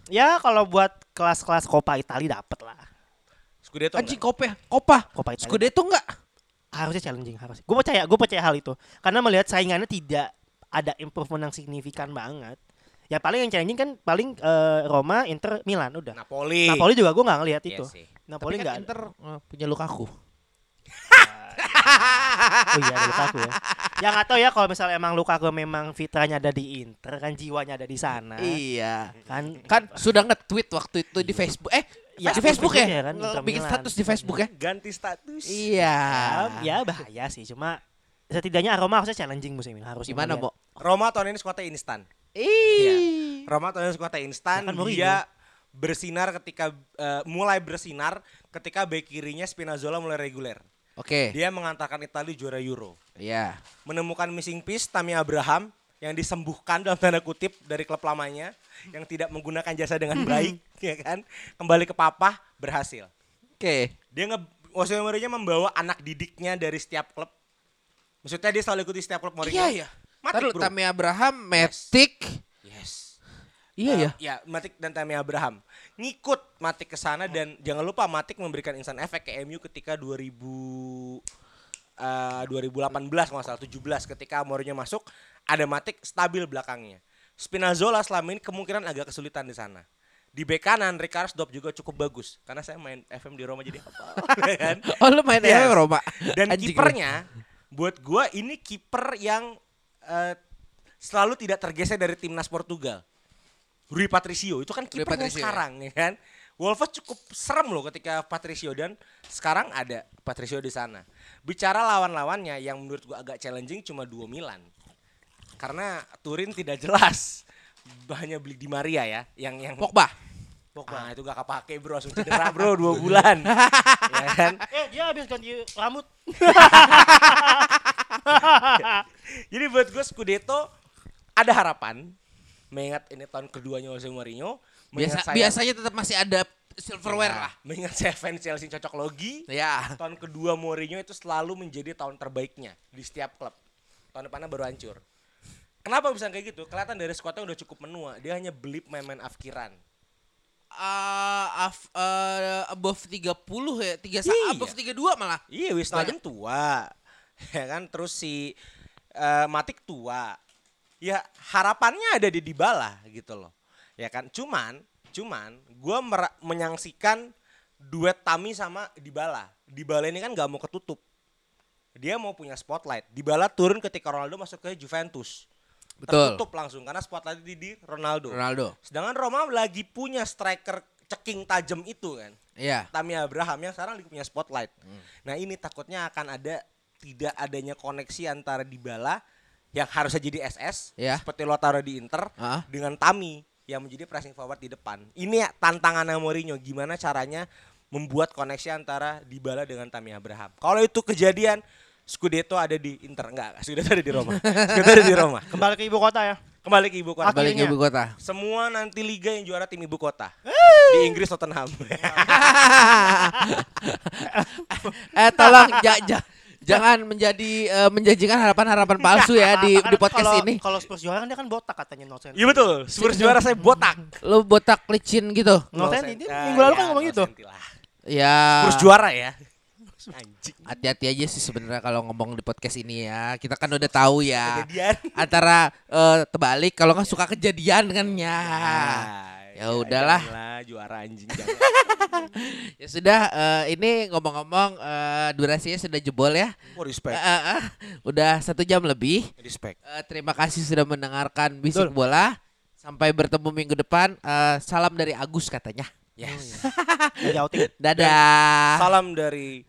Ya kalau buat kelas-kelas Coppa Italia dapet lah. Scudetto Anjing enggak? kopa, kopa. Coppa Italia. Scudetto enggak? harusnya challenging harus. Gue percaya, gue percaya hal itu. Karena melihat saingannya tidak ada improvement yang signifikan banget. Ya paling yang challenging kan paling eh, Roma, Inter, Milan udah. Napoli. Napoli juga gue nggak ngelihat Iya itu. sih. Napoli Tapi nggak. kan Inter eh, punya Lukaku. Oh iya ada Lukaku ya. Ya nggak tahu ya kalau misalnya emang Lukaku memang fitranya ada di Inter kan jiwanya ada di sana. Iya. Kan Kan sudah nge-tweet waktu itu di Facebook. Eh, Ya, di Facebook Facebook ya? ya kan, bikin Milan. status di Facebook ya? Ganti status. Iya. ya, ya bahaya sih. Cuma setidaknya Roma harusnya challenging musim ini harus. Gimana, Mo? Roma tahun ini skuadnya instan. Ih. Roma tahun ini skuadnya instan. Ya kan. Dia bersinar ketika eh, mulai bersinar ketika bek kirinya Spinazzola mulai reguler. Oke. Dia mengantarkan Italia juara Euro. Iya. Menemukan missing piece Tammy Abraham yang disembuhkan dalam tanda kutip dari klub lamanya yang tidak menggunakan jasa dengan baik, ya kan? Kembali ke papa berhasil. Oke. Dia nge Jose Mourinho membawa anak didiknya dari setiap klub. Maksudnya dia selalu ikuti setiap klub Mourinho. Iya ya. Matic, Taruh. Tammy Abraham, Matic. Yes. Iya ya. Ya, Matic dan Tammy Abraham ngikut Matic ke sana dan jangan lupa Matic memberikan instant efek ke MU ketika 2000 eh, 2018 kalau nggak salah 17 ketika Mourinho masuk ada Matic stabil belakangnya. Spinazzola selama ini kemungkinan agak kesulitan di sana. Di bek kanan Rickarsdorp juga cukup bagus karena saya main FM di Roma jadi apa ya kan? Oh lu main Yes. yes. Roma. Dan kipernya buat gua ini kiper yang eh, selalu tidak tergeser dari timnas Portugal. Rui Patricio itu kan Rui kiper Patricio, ya. sekarang ya kan. Wolves cukup serem loh ketika Patricio dan sekarang ada Patricio di sana. Bicara lawan-lawannya yang menurut gua agak challenging cuma dua Milan. Karena Turin tidak jelas. Hanya beli di Maria ya, yang yang Pogba. Ah, itu gak kepake bro, langsung cedera bro dua bulan. ya kan? Eh dia habis ganti rambut. Jadi buat gue Scudetto ada harapan mengingat ini tahun keduanya Jose Mourinho. Biasa, saya- biasanya tetap masih ada silverware Ya, lah. Mengingat saya fans Chelsea cocok logi. Ya. Tahun kedua Mourinho itu selalu menjadi tahun terbaiknya di setiap klub. Tahun depannya baru hancur. Kenapa bisa kayak gitu? Kelihatan dari skuadnya udah cukup menua. Dia hanya beli pemain-pemain afkiran. Uh, af, uh, above 30 ya, 3 Iya. above 32 malah. Iya, Wisnaldum tua. Ya kan, terus si eh, Matik tua. Ya harapannya ada di Dybala gitu loh. Ya kan, cuman cuman gua mera- menyaksikan duet Tami sama Dybala. Dybala ini kan gak mau ketutup. Dia mau punya spotlight. Dybala turun ketika Ronaldo masuk ke Juventus. Betul. Tertutup langsung karena spotlight di, di Ronaldo. Ronaldo. Sedangkan Roma lagi punya striker ceking tajam itu kan. Iya. Tammy Abraham yang sekarang lagi punya spotlight. Nah ini takutnya akan ada tidak adanya koneksi antara Dybala yang harusnya jadi SS Ya. seperti Lautaro di Inter Ah. dengan Tami yang menjadi pressing forward di depan. Ini ya tantangan Mourinho gimana caranya membuat koneksi antara Dybala dengan Tammy Abraham. Kalau itu kejadian Scudetto ada di Inter enggak, Scudetto ada di Roma. Scudetto ada di Roma. Kembali ke ibu kota ya. Kembali ke ibu kota. Balik ke ibu kota. Semua nanti liga yang juara tim ibu kota. Di Inggris Tottenham. eh tolong ja, ja- jangan menjadi eh, menjanjikan harapan-harapan palsu ya di di podcast kalau- ini. Kalau Spurs juara kan dia kan botak katanya no sense. Iya betul. Spurs juara saya botak. Lu botak licin gitu. No No sense. senti. Dia Ah, minggu lalu kan ya, ngomong gitu. Ya. Spurs juara ya. Anjing. Hati-hati aja sih sebenarnya kalau ngomong di podcast ini ya. Kita kan udah tahu ya. Kejadian. Antara eh, terbalik kalau nggak suka kejadian kan ya. Ya udahlah. janganlah, juara anjing. Ya sudah eh, ini ngomong-ngomong eh, durasinya sudah jebol ya. Oh, respect. eh, eh, udah satu jam lebih. Respect. Eh, terima kasih sudah mendengarkan bisik Betul. bola. Sampai bertemu minggu depan. Eh, salam dari Agus katanya. Yes. Jadi outing. Dadah. Salam dari